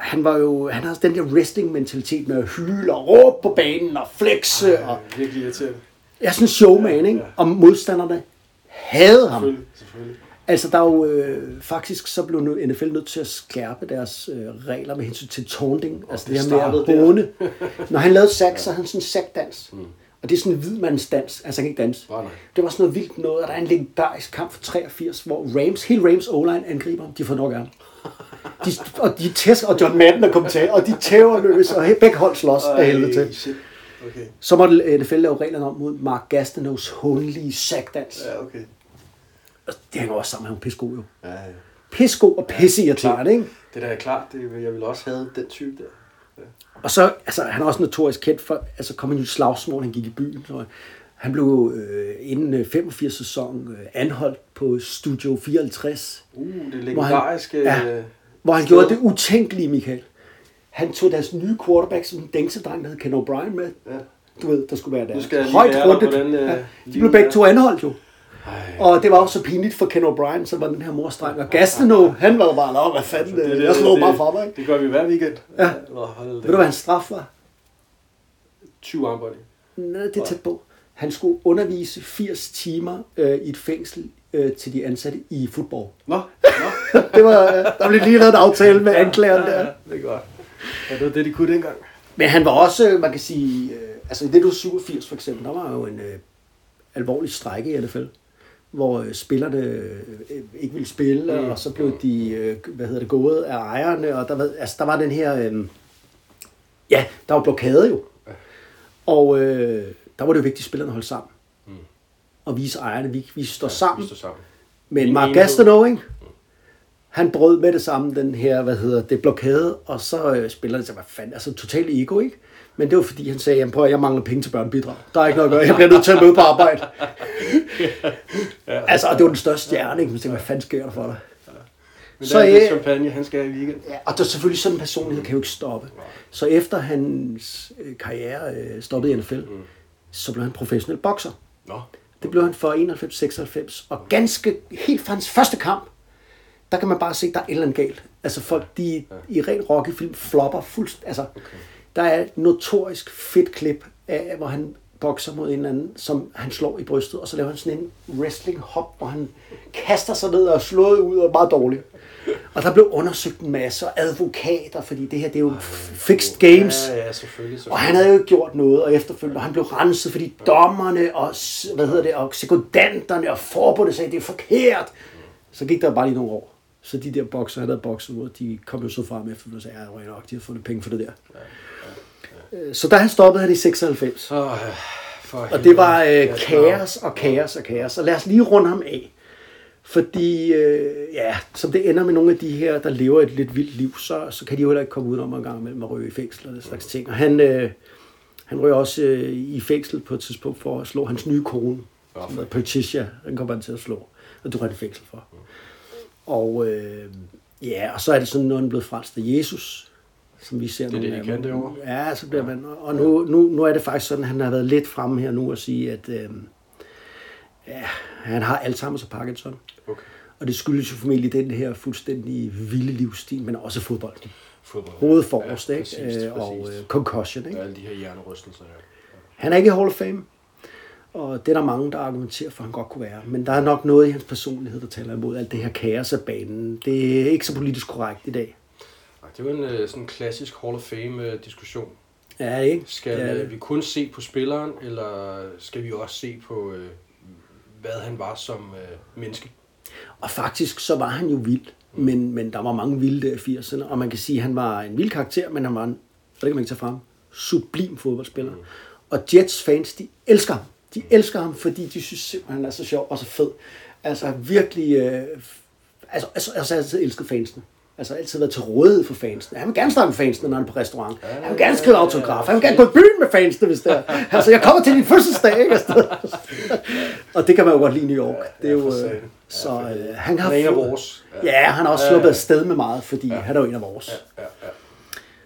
han var jo, han havde den der wrestling-mentalitet med at hyle og råbe på banen og flexe. Og, Ja, virkelig irriterende. jeg er sådan en showman, ikke? Ja. Og modstanderne havde ham. Selvfølgelig, selvfølgelig. Altså, der er jo øh, faktisk, så blev nu NFL nødt til at skærpe deres øh, regler med hensyn til taunting. Altså det, det her med at håne. [LAUGHS] Når han lavede sack, så havde han sådan en sackdans. Mm. Og det er sådan en hvidmandsdans. Altså, han kan ikke danse. Nej, nej. Det var sådan noget vildt noget, og der er en legendarisk kamp fra 83, hvor Rams, hele Rams O-line angriber ham. De får nok af ham. De, og de tæsker, og John Madden er kommentator, og de tæver løs, og begge hold slås af helvede til. Shit. Okay. Så måtte NFL lave reglerne om mod Mark Gastineaus håndelige sackdans. Ja, okay. Og Det hænger også sammen med, at han er pissegod jo. Ja, ja. Pissegod og pisseirriterende, ikke? Det der er klart, det, jeg vil også have den type der. Ja. Og så, altså, han er også notorisk kendt for, altså kom han i slagsmål, han gik i byen. Så han blev øh, inden øh, 85 sæson øh, anholdt på Studio 54, Uh, det hvor han, legendariske... ja, øh, hvor han sted. gjorde det utænkelige, Michael. Han tog deres nye quarterback, som en dængsedreng, der hed Ken O'Brien med. Ja. Du ved, der skulle være der. Skal Højt rundet. hvordan, øh, ja, de blev begge to anholdt jo. Ej, Og det var også så pinligt for Ken O'Brien, som var den her morstreng. Og Gastineau, han var bare, Nå, hvad fanden, det, det, jeg slår bare fra mig. Ikke? Det gør vi hver weekend. Ja. Hold Ved du, hvad hans straf var? 20 armbånd. Nej, det er tæt på. Han skulle undervise 80 timer øh, i et fængsel øh, til de ansatte i fodbold. Nå, nå. [LAUGHS] Det var, øh, der blev lige lavet en aftale med anklageren ja, der. ja, det er godt. Ja, det var det, de kunne dengang. Men han var også, øh, man kan sige, øh, altså i det du 87 for eksempel, der var jo en øh, alvorlig strække i NFL, hvor øh, spillerne øh, ikke ville spille, mm. og så blev de, hvad hedder det, gået af ejerne, og der var, altså, der var den her, øh, ja, der var blokade jo. Og øh, der var det jo vigtigt, at spillerne holdt sammen. Mm. Og vise ejerne, vi, vi står ja, sammen. Vi står sammen. Men En Mark. Gastineau, ikke? Han brød med det samme, den her, hvad hedder det, blokade, og så øh, spiller det sig, hvad fanden, altså totalt ego, ikke? Men det var fordi, han sagde, jamen prøv at, jeg mangler penge til børnebidrag. Der er ikke noget at gøre, jeg bliver nødt til at møde på arbejde. [LAUGHS] altså, og det var den største stjerne, ikke? Man tænkte, hvad fanden sker der for dig? Men Så, der er øh, champagne, han skal i weekend. Ja, og der er selvfølgelig sådan en personlighed, kan jo ikke stoppe. Så efter hans øh, karriere øh, stoppede i NFL, mm. Så blev han professionel bokser. Nå. Det blev han for 91-96. Og ganske, helt fra hans første kamp, der kan man bare se, at der er et eller andet galt. Altså folk, de ja. i ren Rocky-film flopper fuldst. Altså, okay. der er et notorisk fedt klip af, hvor han bokser mod en eller anden, som han slår i brystet, og så laver han sådan en wrestling hop, hvor han kaster sig ned og slår ud og er meget dårligt. Og der blev undersøgt en masse og advokater, fordi det her det er jo fixed games. Ja, ja, selvfølgelig. selvfølgelig. Og han havde jo ikke gjort noget, og efterfølgende, og han blev renset, fordi dommerne og, hvad hedder det, og sekundanterne og forbundet sagde, det er forkert. Så gik der bare lige nogle år. Så de der bokser, han havde bokset mod, de kom jo så frem efter, og sagde, ja, det nok, de har fundet penge for det der. Øh, Så da han stoppede han i 96. Åh, for Og det var øh, kaos og kaos og kaos. Og lad os lige runde ham af. Fordi, øh, ja, som det ender med nogle af de her, der lever et lidt vildt liv, så, så kan de jo heller ikke komme ud om en gang imellem at ryge i fængsel og den slags ting. Og han, øh, han røg også øh, i fængsel på et tidspunkt for at slå hans nye kone, Ja, som hedder Patricia. Den kom han til at slå. Og du har i fængsel for. Og øh, ja, og så er det sådan, når han er blevet frelst af Jesus, som vi ser Det er nogle det, de kan dem. derovre. Ja, så bliver man... Og nu, nu, nu er det faktisk sådan, at han har været lidt fremme her nu og sige, at øh, ja, han har Alzheimer's og Parkinson. Okay. Og det skyldes jo formentlig den her fuldstændig vilde livsstil, men også fodbolden. Fodbold. Hovedet forrest, Ja, ikke? præcis, Øh, og præcis. øh, concussion, ikke? Og alle de her hjernerystelser. Ja. Han er ikke i Hall of Fame, og det er der mange, der argumenterer for, at han godt kunne være. Men der er nok noget i hans personlighed, der taler imod alt det her kaos af banen. Det er ikke så politisk korrekt i dag. Det er jo en øh, sådan klassisk Hall of Fame-diskussion. Ja, ikke? Skal Ja, øh, vi kun se på spilleren, eller skal vi også se på, øh, hvad han var som øh, menneske? Og faktisk så var han jo vild, men, men der var mange vilde der i 80'erne, og man kan sige, at han var en vild karakter, men han var en, og det kan man ikke tage frem, sublim fodboldspiller. Mm. Og Jets fans, de elsker ham. De elsker ham, fordi de synes simpelthen, han er så sjov og så fed. Altså virkelig, øh, altså, altså, altså altid elsket fansene. Altså altid været til rådighed for fansene. Han vil gerne snakke med fansene, når han er på restaurant. Han vil gerne skrive autograf. Han vil gerne gå i byen med fansene, hvis det er. [LAUGHS] Altså, jeg kommer til din fødselsdag, ikke? Altså, og det kan man jo godt lide i New York. Det er jo, øh, så øh, han har Han er en af vores. Ja, han har også Ja, sluppet ja. afsted med meget, fordi han er jo en af vores. Ja, ja.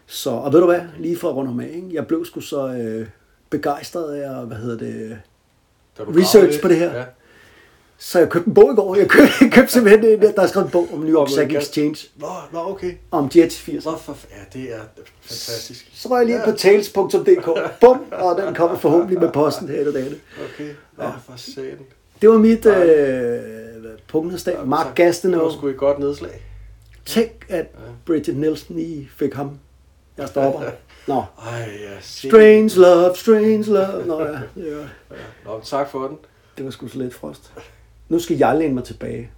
Så, og ved du hvad, lige for at runde ham af, ikke? jeg blev sgu så øh, begejstret af, hvad hedder det, Research på det her. Ja. Så jeg købte en bog i går. Jeg købte, jeg købte simpelthen, en, der er skrevet en bog om New York øh, Exchange, Nå, nå, okay. om Jets 80. Nå, for, ja, det er fantastisk. Så var jeg lige på tales.dk, bum, og den kommer forhåbentlig med posten her i dag. Okay, ja, for satan. Det var mit øh, punktesdag. Mark Det Gastineau. var sgu et godt nedslag. Tænk, at Bridget Nielsen lige fik ham. Jeg stopper. [LAUGHS] Nå. Ej, ja. Strange love, strange love. Nå ja, ja. Nå, tak for den. det var sgu så lidt frost. Nu skal jeg læne mig tilbage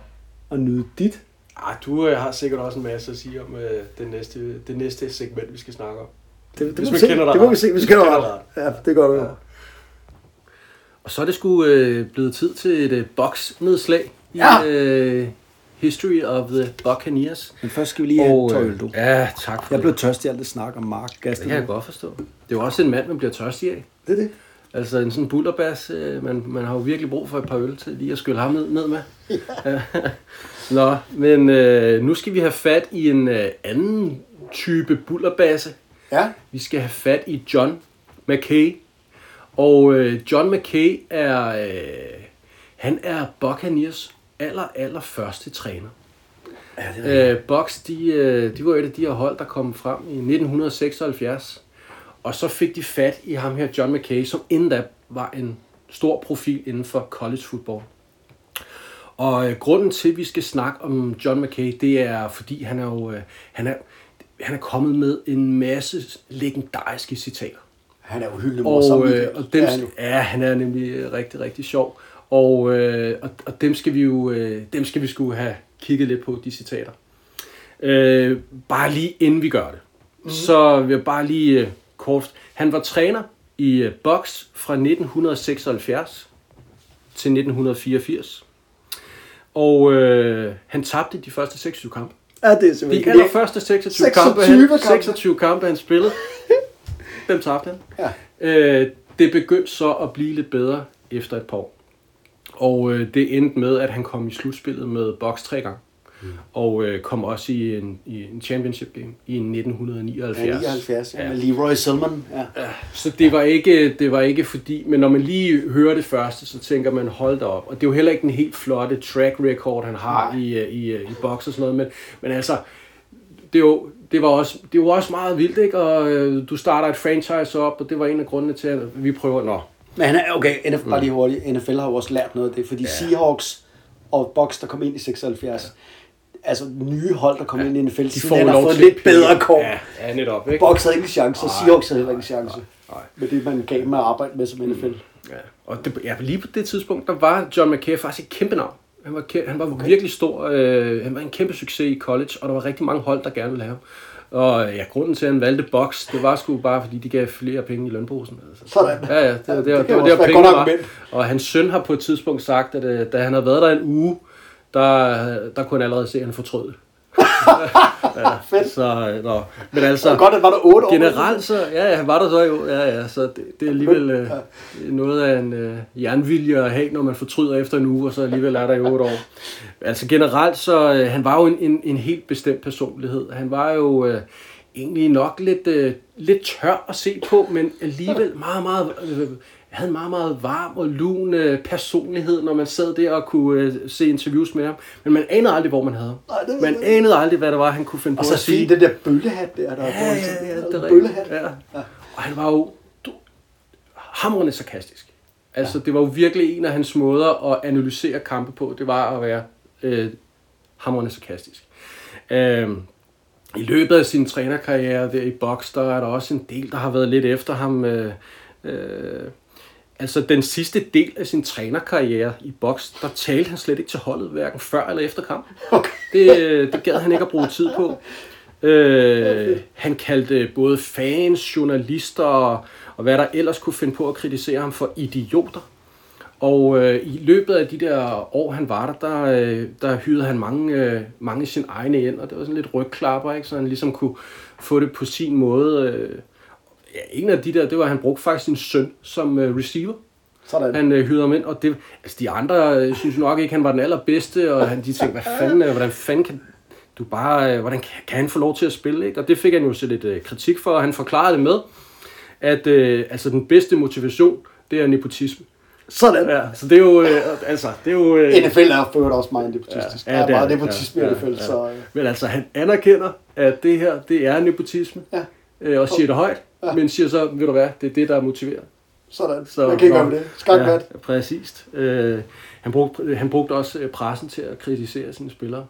og nyde dit. Ej, du øh, har sikkert også en masse at sige om øh, det, næste, det næste segment, vi skal snakke om. Det, det, Hvis må man vi se. kender dig det må vi se, hvis vi kender ret. Ja, det gør du jo. Og så er det sgu øh, blevet tid til et øh, boksnedslag i Ja. øh, History of the Buccaneers. Men først skal vi lige have Og, øh. Ja, tak for Jeg det. blev tørstig af alt det snak om Mark Det kan jeg godt forstå. Det er jo også en mand, man bliver tørstig af. Det er det. Altså en sådan bullerbas, øh, man, man har jo virkelig brug for et par øl til lige at skylle ham ned, ned med. Ja. [LAUGHS] Nå, men øh, nu skal vi have fat i en øh, anden type bullerbasse. Ja. Vi skal have fat i John McKay. Og øh, John McKay er, øh, han er Buccaneers aller, aller første træner. Ja, det er Øh, Bucks, de, øh, de var et af de her hold, der kom frem i 1976. Og så fik de fat i ham her, John McKay, som inden da var en stor profil inden for college football. Og øh, grunden til, at vi skal snakke om John McKay, det er, fordi han er jo øh, han er, han er kommet med en masse legendariske citater. Han er hyldende morsom. Og, øh, og dem, Ja, han ja, han er nemlig øh, rigtig, rigtig sjov. Og, øh, og, og dem skal vi jo øh, dem skal vi skulle have kigget lidt på, de citater. Øh, bare lige inden vi gør det. Mm. Så vil jeg bare lige kort... Han var træner i øh, boks fra 1976 til 1984. Og øh, han tabte de første 26 kampe. Ja, det er De simpelthen allerførste 26, 26 kampe, han, kampe. 26 kampe, han spillede, [LAUGHS] dem tabte han. Ja. Øh, det begyndte så at blive lidt bedre efter et par år. Og øh, det endte med, at han kom i slutspillet med Box tre gange. Mm. Og øh, kom også i en, i en championship game i 1979. Ja, 79, ja. Med Leroy Selman. Ja. Så det var, ikke, det var ikke fordi, men når man lige hører det første, så tænker man, hold da op. Og det er jo heller ikke en helt flotte track record, han har Nej. i, øh, i, øh, i box og sådan noget, men, men altså, det, er jo, det, var også, det var også meget vildt, ikke? Og øh, du starter et franchise op, og det var en af grundene til, at vi prøver, nå, Men han er, okay, NFL, bare lige hurtigt. NFL har jo også lært noget af det, fordi ja. Seahawks og Bucks, der kom ind i 76, altså nye hold, der kom ja. ind i NFL, de får han har fået til lidt bedre kår. Ja, ja, netop, ikke? Bucks havde ikke en chance, og Seahawks havde heller ikke en chance. nej. Med det, man gav med at arbejde med som NFL. Ja, og det, ja, lige på det tidspunkt, der var John McKay faktisk et kæmpe navn. Han var, kæ- han var okay. virkelig stor. Øh, han var en kæmpe succes i college, og der var rigtig mange hold, der gerne ville have ham. Og ja, grunden til, at han valgte Box, det var sgu bare, fordi de gav flere penge i lønposen. Altså. Sådan. Ja, ja, det, var, det, det kan det, var der godt var. Og hans søn har på et tidspunkt sagt, at øh, da han havde været der en uge, der, der kunne han allerede se, at han fortrød det. [LAUGHS] ja, Fedt. Så, øh, nå. Men Så altså, godt, at var der otte år. Generelt så, ja, ja, var der så jo, ja, ja, så det, det er alligevel øh, noget af en øh, jernvilje at have, når man fortryder efter en uge, og så alligevel er der i otte år. Altså generelt så, øh, han var jo en, en, en helt bestemt personlighed. Han var jo øh, egentlig nok lidt, øh, lidt tør at se på, men alligevel meget, meget, øh, havde en meget, meget varm og lun øh, personlighed, når man sad der og kunne øh, se interviews med ham. Men man anede aldrig, hvor man havde det ved Man jeg anede aldrig, hvad det var, han kunne finde Og på så at sige. fint, den der bøllehat der, der er Ja, ja, ja, det er Bøllehat. Ja. Og han var jo du, hamrende sarkastisk. Altså, det var jo virkelig en af hans måder at analysere kampe på. Det var at være øh, hamrende sarkastisk. Øh, i løbet af sin trænerkarriere der i boks, der er der også en del, der har været lidt efter ham. Øh, øh, altså den sidste del af sin trænerkarriere i boks, der talte han slet ikke til holdet, hverken før eller efter kamp. Okay. Det, det gad han ikke at bruge tid på. Øh, han kaldte både fans, journalister og, hvad der ellers kunne finde på at kritisere ham for idioter. Og øh, i løbet af de der år, han var der, der, øh, der hyrede han mange, øh, mange af sine egne ind, og det var sådan lidt rygklapper, ikke? så han ligesom kunne få det på sin måde. Øh. Ja, en af de der, det var, at han brugte faktisk sin søn som øh, receiver. Sådan. Han øh, hyrede ham ind, og det, altså de andre øh, synes nok ikke, han var den allerbedste, og han, de tænkte, hvad fanden, øh, hvordan fanden kan du bare, øh, hvordan kan, kan han få lov til at spille, ikke? Og det fik han jo så lidt øh, kritik for, og han forklarede det med, at øh, altså den bedste motivation, det er nepotisme. Sådan. Ja, så det er jo, øh, altså, det er jo... Øh, NFL er for også meget nepotistisk. Ja, ja, det er meget nepotisme i NFL, så... øh, Men altså, han anerkender, at det her, det er nepotisme, Ja. øh, og siger det højt, Ja. [LAUGHS] men siger så, ved du hvad, det er det, der motiverer. Sådan. Så, jeg kan ikke med det. Skak ja, præcist. Øh, han, brugte, han brugte også øh, pressen til at kritisere sine spillere.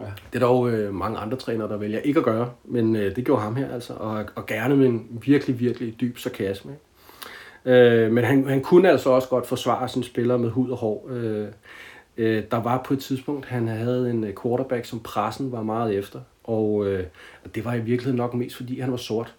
Ja. Det er dog øh, mange andre trænere, der vælger ikke at gøre, men øh, det gjorde ham her altså, og, og gerne med en virkelig, virkelig dyb sarkasme. Øh, men han, han kunne altså også godt forsvare sine spillere med hud og hår. Øh, øh, der var på et tidspunkt, han havde en øh, quarterback, som pressen var meget efter, og øh, og det var i virkeligheden nok mest, fordi han var sort.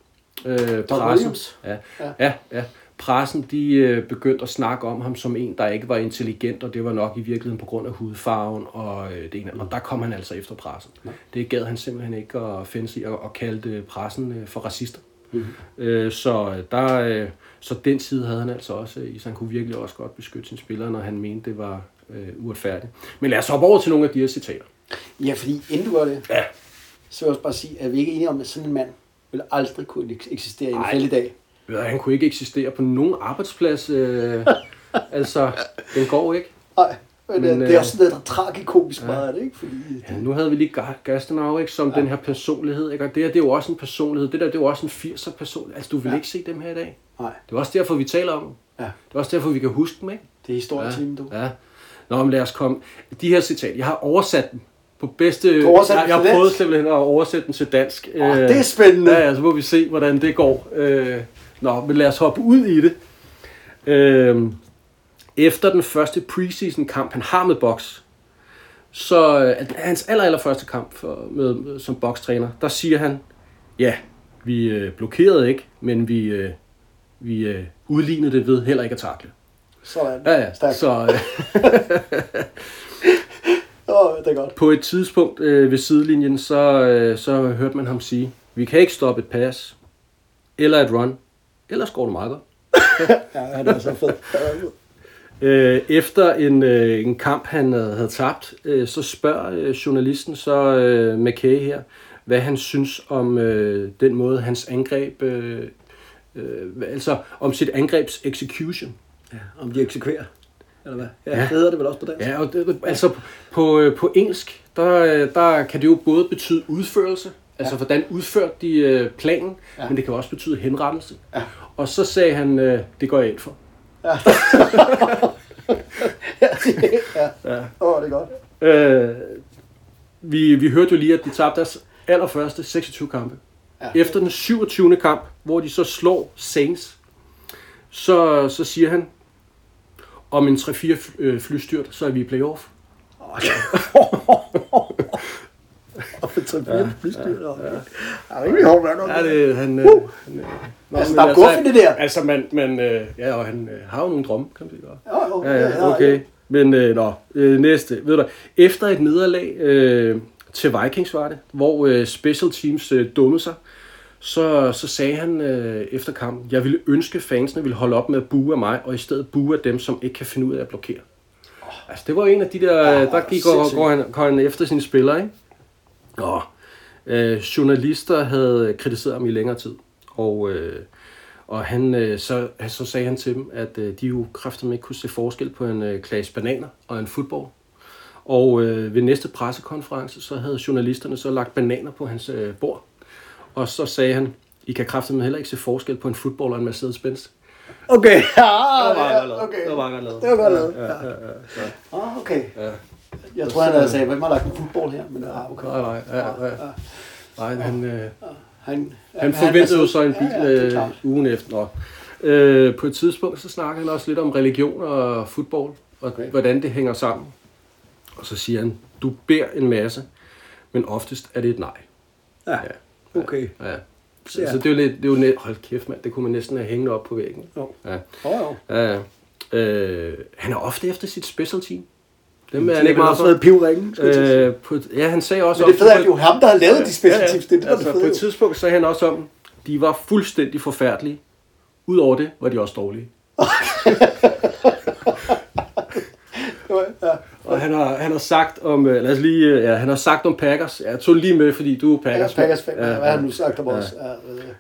Øh, Williams? Ja, Ja. ja, ja. Pressen de øh, begyndte at snakke om ham som en, der ikke var intelligent, og det var nok i virkeligheden på grund af hudfarven og øh, det ene. Og der kom han altså efter pressen. Det gad han simpelthen ikke at finde sig og, og kaldte pressen øh, for racister. Mm-hmm. Øh, så, der, øh, så den side havde han altså også i, så han kunne virkelig også godt beskytte sine spillere, når han mente, det var øh, uretfærdigt. Men lad os hoppe over til nogle af de her citater. Ja, fordi inden du gør det, Ja. så vil jeg også bare sige, at vi ikke er enige om, at sådan en mand vil aldrig kunne eks- eksistere i Nej. NFL i dag. Ja, han kunne ikke eksistere på nogen arbejdsplads. Øh, [LAUGHS] altså, den går ikke. Nej, men, Men, men det er øh, også sådan lidt tragikomisk ja. meget af det, ikke? Fordi, Ja, nu havde vi lige Ga- Gastenau, ikke, som ja. den her personlighed. Ikke? Og det her, det er jo også en personlighed. Det der, det er jo også en 80'er personlighed. Altså, du vil ja. Ja. ikke se dem her i dag. nej, Det er også derfor, vi taler om dem. ja, Det er også derfor, vi kan huske dem, ikke? det er historietimen, du. Ja. Nå, men lad os komme. De her citat, jeg har oversat dem på bedste... Du jeg, har prøvet simpelthen at oversætte dem til dansk. Åh, det er spændende. Ja, ja, så må vi se, hvordan det går. Øh, nå, men lad os hoppe ud i det. Øh, efter den første preseason kamp, han har med boks, så øh, hans aller, aller første kamp for, med, med, som bokstræner, der siger han, ja, vi øh, blokerede ikke, men vi, øh, vi øh, udlignede det ved heller ikke at takle. Sådan. Ja, ja. Stærkt. Så øh, [LAUGHS] [LAUGHS] Åh, det er godt. på et tidspunkt øh, ved sidelinjen, så, øh, så hørte man ham sige, vi kan ikke stoppe et pass, eller et run, ellers går det meget godt. Ja, han er så fed. Øh, efter en, øh, en kamp, han havde, havde tabt, øh, så spørger øh, journalisten så øh, McKay her, hvad han synes om øh, den måde, hans angreb, øh, øh, altså om sit angrebs execution. Ja, om de eksekverer. Eller hvad? Ja, Ja. ja. det hedder det vel også på dansk. Ja, og det, altså på, øh, på engelsk, der, øh, der kan det jo både betyde udførelse, altså Ja. hvordan udførte de øh, planen, Ja. men det kan også betyde henrettelse. Ja. Og så sagde han, det går jeg ind for. [LAUGHS] ja. Ja. Åh, det er godt. Øh, vi, vi hørte jo lige, at de tabte deres allerførste 26 kampe. Ja. Ja. Efter den 27. kamp, hvor de så slår Saints, så, så siger han, om en 3-4 fly- øh, flystyrt, så er vi i playoff. [LAUGHS] Ja. Og for tre fire flystyr. Ja, ja. rimelig hårdt værd nok. Ja, det, han, øh, Uh! han, øh, Altså, men der er det der. Altså, man, man, øh, ja, og han øh, har jo nogle drømme, kan man sige. Jo, jo. Ja, ja, okay. Men øh, nå, øh, næste. Ved du, efter et nederlag øh, til Vikings var det, hvor øh, special teams øh, dummede sig, så, så sagde han øh, efter kampen, jeg ville ønske fansene ville holde op med at bue af mig, og i stedet bue af dem, som ikke kan finde ud af at blokere. Altså, det var en af de der, Ja, der gik og, går, han, går han efter sine spillere, ikke? Og øh, journalister havde kritiseret ham i længere tid, og, øh, og han, øh, så, så sagde han til dem, at øh, de jo kraftigt ikke kunne se forskel på en øh, klasse bananer og en fodbold. Og øh, ved næste pressekonference, så havde journalisterne så lagt bananer på hans øh, bord. Og så sagde han, I kan kraftigt heller ikke se forskel på en fodbold og en Mercedes-Benz. Okay, [LAUGHS] ja, Det var meget ja, okay. Det var godt lavet. Det var godt lavet. Ja, ja, ja, ja. Ah, okay. Ja. Jeg tror, han havde sagt, hvem har lagt en fodbold her? Men ah, okay. Nej, nej, ja, ja. Nej, han, øh, Han, han forventede jo så en bil Ja, ja, øh, ugen efter. Nå. Øh, på et tidspunkt, så snakker han også lidt om religion og fodbold, og Okay. hvordan det hænger sammen. Og så siger han, du beder en masse, men oftest er det et nej. Ja, okay. Ja. Så, Ja. så det er jo lidt, det er jo net, hold kæft mand, det kunne man næsten have hængende op på væggen. Jo. Ja. Oh, jo. Ja, ja. øh, han er ofte efter sit special team. Dem er han ikke meget for. pivringen. Øh, på, ja, han sagde også Men det fede er, at det er jo ham, der har lavet de special Ja, ja. teams. Det er det, der er altså, det på et tidspunkt sagde han også om, de var fuldstændig forfærdelige. Udover det var de også dårlige. [LAUGHS] Ja. Og han har, han har sagt om, øh, lad os lige, øh, ja, han har sagt om Packers, ja, jeg tog lige med, fordi du er Packers, Packers. Packers fan, Ja, hvad ja. har han nu sagt om os? Ja,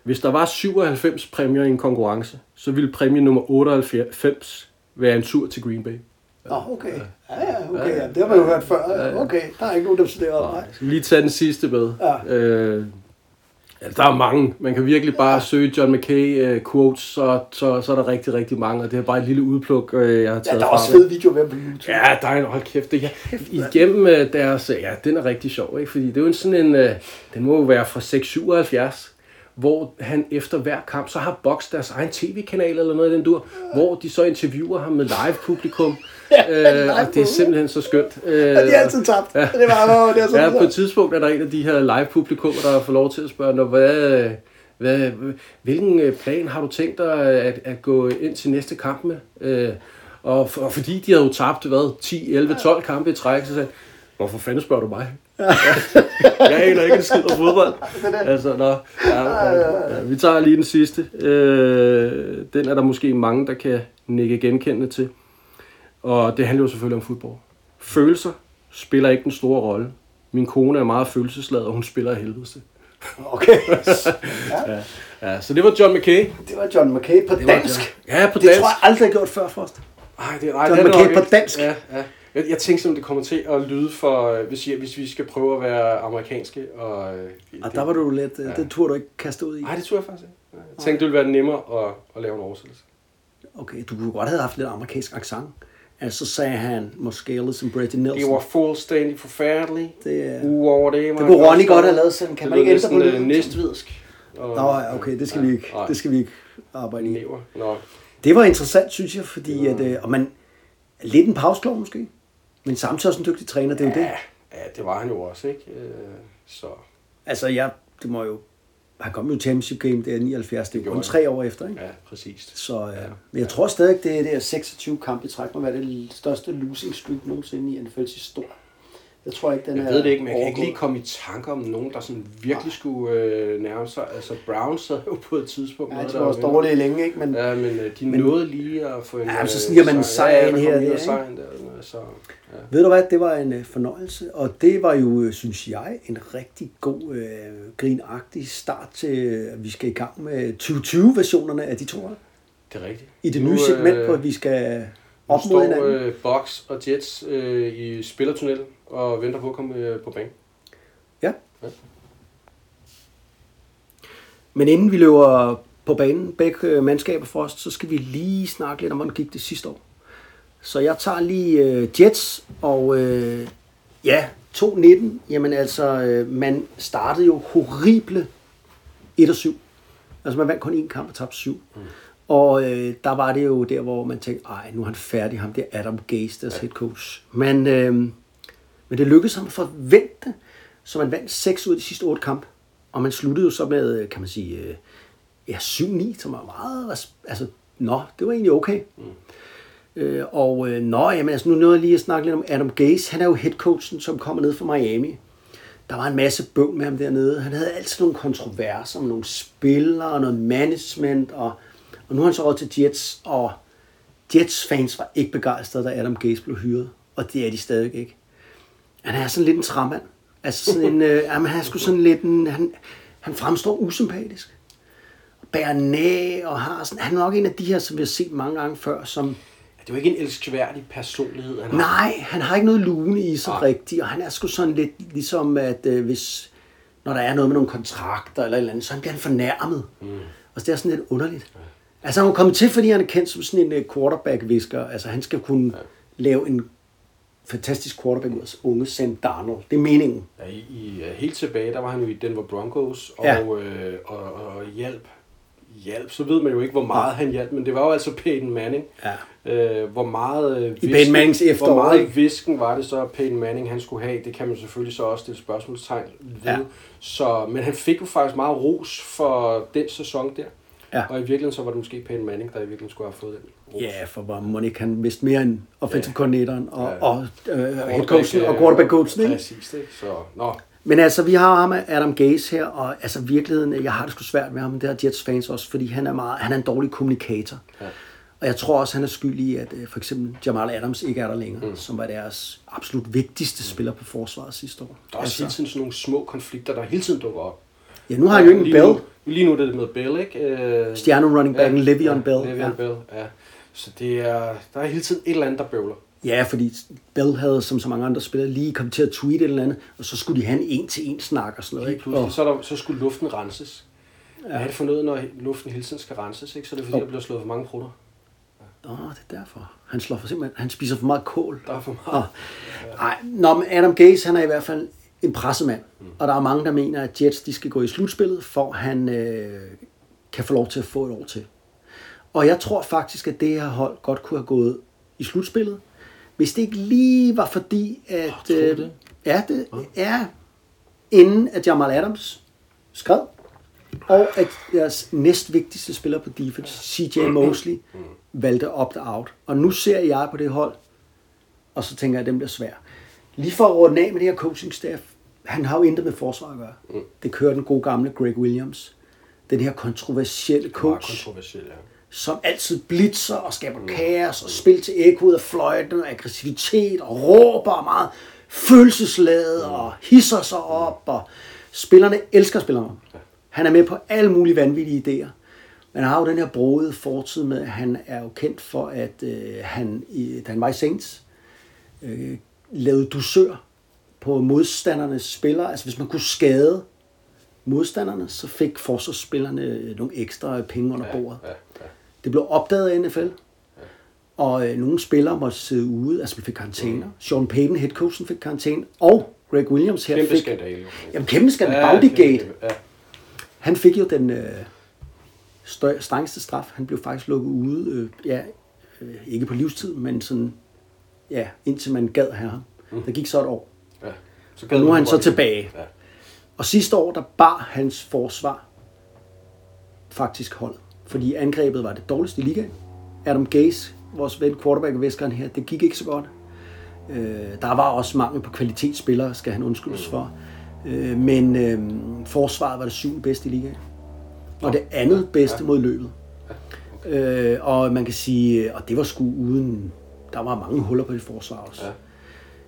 Hvis der var 97 præmier i en konkurrence, så ville præmie nummer 98 være en tur til Green Bay. Nå, okay. Ja, ja, okay. Ja, det har man jo hørt før. Okay, der er ikke nogen, der studerer op. Lige tage den sidste med. Ja. Øh, ja, der er mange. Man kan virkelig bare søge John McKay uh, quotes, så, så, så er der rigtig, rigtig mange. Og det er bare et lille udpluk, øh, jeg har Ja, taget der er også fede videoer på YouTube. Ja, der er en, hold kæft, det, ja, igennem øh, deres, ja, den er rigtig sjov, ikke? fordi det er jo sådan en, øh, den må jo være fra 677, hvor han efter hver kamp, så har Box deres egen tv-kanal eller noget i den dur, hvor de så interviewer ham med live publikum, Ja, øh, og det er simpelthen så skønt. Øh, Ja, de er altid tabt. Ja. Det var, åh, det er så Ja, på ja, et tidspunkt er der en af de her live publikummer, der får lov til at spørge, Nå, hvad, hvad, hvilken øh, plan har du tænkt dig at, at gå ind til næste kamp med? Øh, og, for, og fordi de havde jo tabt, hvad, 10, 11, 12 kampe i træk, så sagde hvorfor fanden spørger du mig? [LAUGHS] jeg aner ikke en skid om fodbold. [LAUGHS] Altså, nå, ja, ja, ja, vi tager lige den sidste. Øh, den er der måske mange, der kan nikke genkendende til. Og det handler jo selvfølgelig om fodbold. Følelser spiller ikke den store rolle. Min kone er meget følelsesladet, og hun spiller af helvede. Okay. [LAUGHS] Ja, så det var John McKay. Det var John McKay på Det dansk. John. Ja, på Det dansk. tror jeg aldrig, jeg har gjort før, Frost. Ej, det, ej, John det McKay på dansk. Ja, ja. Jeg, jeg tænkte simpelthen, det kommer til at lyde for, øh, hvis, jeg, hvis vi skal prøve at være amerikanske. Og, øh, Og der var du lidt, ja. det turde du ikke kaste ud i. Nej, det tror jeg faktisk ikke. Jeg tænkte, det ville være nemmere at, at lave en oversættelse. Okay, du kunne godt have haft lidt amerikansk accent. Altså, så sagde han, måske ligesom Brady Det Nelson. var fuldstændig forfærdeligt. Det er... Uover det. Det kunne Ronny godt have lavet sådan. Kan det man ikke ændre på det? det? Næstvidsk. Og, Nå, ja, okay, det skal vi ikke, Nej. det skal vi ikke arbejde i. Nå. Det var interessant, synes jeg, fordi at, øh, og man, lidt en pauseklov måske, men samtidig også en dygtig træner, det er jo det. Ja, ja, det var han jo også, ikke? Øh, Så Altså, jeg, det må jo, han kom jo i championship game, det er 79, det gjorde kun tre år efter, ikke? ja, præcis. Så, øh, men jeg tror stadig, det er det her 26 kampe i træk må være det største losing streak nogensinde i NFL's historie. Jeg tror ikke, den Jeg er ved det ikke, men jeg kan ikke lige komme i tanke om nogen, der sådan virkelig skulle øh, nærme sig. Altså, Browns sad jo på et tidspunkt. Ja, de var også dårlige længe, ikke? Men, Ja, men øh, de Men- nåede lige at få en... Ja, men så øh, sniger man en sejr ja, ind her og lige der, så, ja. Ved du hvad, det var en øh, fornøjelse, og det var jo, øh, synes jeg, en rigtig god, øh, grinagtig start til, øh, at vi skal i gang med 2020-versionerne af de to. Det er rigtigt. I det Nu, nye segment, øh, hvor vi skal Nu op mod står hinanden. øh, Box og Jets øh, i spillertunnelen og venter på at komme øh, på banen. Ja. Men inden vi løber på banen, begge øh, mandskaber for os, så skal vi lige snakke lidt om, hvordan gik det sidste år. Så jeg tager lige øh, Jets, og øh, ja, 2-19, jamen altså, øh, man startede jo horrible 1-7. Altså man vandt kun én kamp og tabte syv. Mm. Og øh, der var det jo der, hvor man tænkte, ej, nu er han færdig, ham der Adam Gase, deres ja. head coach. Men, øh, men det lykkedes ham at forvente, så man vandt 6 ud af de sidste 8 kampe. Og man sluttede jo så med, kan man sige, øh, ja, 7-9, som var meget, altså, nå, det var egentlig okay. Mm. Øh, og øh, nå, jamen, altså, nu nåede jeg lige at snakke lidt om Adam Gase. Han er jo headcoachen, som kommer ned fra Miami. Der var en masse bøvl med ham dernede. Han havde altid nogle kontroverser om nogle spillere og noget management. Og, og nu er han så råd til Jets, og Jets fans var ikke begejstrede, da Adam Gase blev hyret. Og det er de stadig ikke. Han er sådan lidt en træmand. Altså sådan en, øh, jamen, han er sgu sådan lidt en, han, han fremstår usympatisk. Bærer næ og har sådan, han er nok en af de her, som vi har set mange gange før, som, Det er jo ikke en elskværdig personlighed, han har. Nej, han har ikke noget lune i sig Nej. rigtigt, og han er sgu sådan lidt ligesom, at øh, hvis, når der er noget med nogle kontrakter eller et eller andet, så han bliver han fornærmet. Mm. Og det er sådan lidt underligt. Altså han er kommet til, fordi han er kendt som sådan en øh, quarterback-visker. Altså han skal kunne ja. lave en fantastisk quarterback af unge Sam Darnold. Det er meningen. Ja, i, i, helt tilbage, der var han jo i Denver Broncos og, Ja. øh, og, og hjælp. Hjælp, så ved man jo ikke, hvor meget han hjalp, men det var jo altså Peyton Manning. Ja. Øh, hvor meget øh, I Peyton Mannings efterår, hvor meget ikke? visken var det så, Peyton Manning han skulle have? Det kan man selvfølgelig så også stille spørgsmålstegn ved. Ja. Så, men han fik jo faktisk meget ros for den sæson der. Ja. Og i virkeligheden så var det måske Peyton Manning, der i virkeligheden skulle have fået den. Ja, for var Monique han vidste mere end offensive coordinatoren og, Ja. og øh, head Quarterback, coachen og øh, quarterback coachen. Ikke? Præcis, ikke? Så, nå, Men altså, vi har ham Adam Gaze her, og altså virkeligheden, jeg har det sgu svært med ham, det har Jets fans også, fordi han er, meget, han er en dårlig kommunikator. Ja. Og jeg tror også, han er skyld i, at øh, for eksempel Jamal Adams ikke er der længere, mm. som var deres absolut vigtigste spiller på forsvaret sidste år. der er også hele tiden sådan nogle små konflikter, der hele tiden dukker op. ja, nu har han jo ikke en Bell, Nu, lige nu er det med Bell, ikke? Øh, stjerne running backen ja, Le'Veon ja, Bell. Le'Veon Ja. Bell, ja. Så det er, der er hele tiden et eller andet, der bøvler. ja, fordi Bell havde, som så mange andre spillere, lige kommet til at tweete et eller andet, og så skulle de have en en-til-en snak og sådan noget. Ikke? pludselig, Og, så, er der, så skulle luften renses. Ja. Hvad er det for noget, når luften hele tiden skal renses? Ikke? Så er det fordi, Jo. der bliver slået for mange prutter. Åh, det er derfor. Han slår for simpelthen, han spiser for meget kål. Der er for meget. Nej, Nå, men Adam Gaze, han er i hvert fald en pressemand. Mm. Og der er mange, der mener, at Jets de skal gå i slutspillet, for han øh, kan få lov til at få et år til. Og jeg tror faktisk, at det her hold godt kunne have gået i slutspillet, hvis det ikke lige var fordi, at... du øh, det? Ja, det er inden at Jamal Adams skred, og at deres næstvigtigste spiller på defense, CJ Mosley, valgte opt-out. Og nu ser jeg på det hold, og så tænker jeg, at dem bliver svært. Lige for at runde af med det her coaching staff, han har jo intet med forsvar at gøre. Mm. Det kører den gode gamle Greg Williams. Den her kontroversielle coach, kontroversielt, ja. Som altid blitzer og skaber kaos og spil til ekkoet af fløjten og aggressivitet og råber og meget følelsesladet og hisser sig op og spillerne elsker spillerne. Han er med på alle mulige vanvittige idéer. Men han har jo den her brode fortid med, at han er jo kendt for, at øh, han, i, da han var i Saints, øh, lavede dusør på modstandernes spillere. Altså hvis man kunne skade modstanderne, så fik forsvarsspillerne nogle ekstra penge under bordet. Ja, ja. Det blev opdaget af NFL, og øh, nogle spillere måtte sidde ude, altså fik karantæner. Mm. Sean Payton, headcoachen, fik karantæne, og Greg Williams her Kæmpe fik... skandale. Jamen kæmpe skandale, Ja, Bountygate. Ja. Han fik jo den øh, strengeste straf. Han blev faktisk lukket ude, øh, ja, øh, ikke på livstid, men sådan, ja, indtil man gad have ham. Mm. Der gik så et år. Ja. Så Og nu er han så tilbage. Ja. Og sidste år, der bar hans forsvar faktisk holdet. Fordi angrebet var det dårligste i ligaen. Adam Gaze, vores ven quarterback her, det gik ikke så godt. Øh, der var også mangel på kvalitetsspillere, skal han undskyldes for. Øh, men øh, forsvaret var det syvende bedste i ligaen. Og det andet bedste mod løbet. Øh, og man kan sige, og det var sgu uden, der var mange huller på det forsvar også. Ja.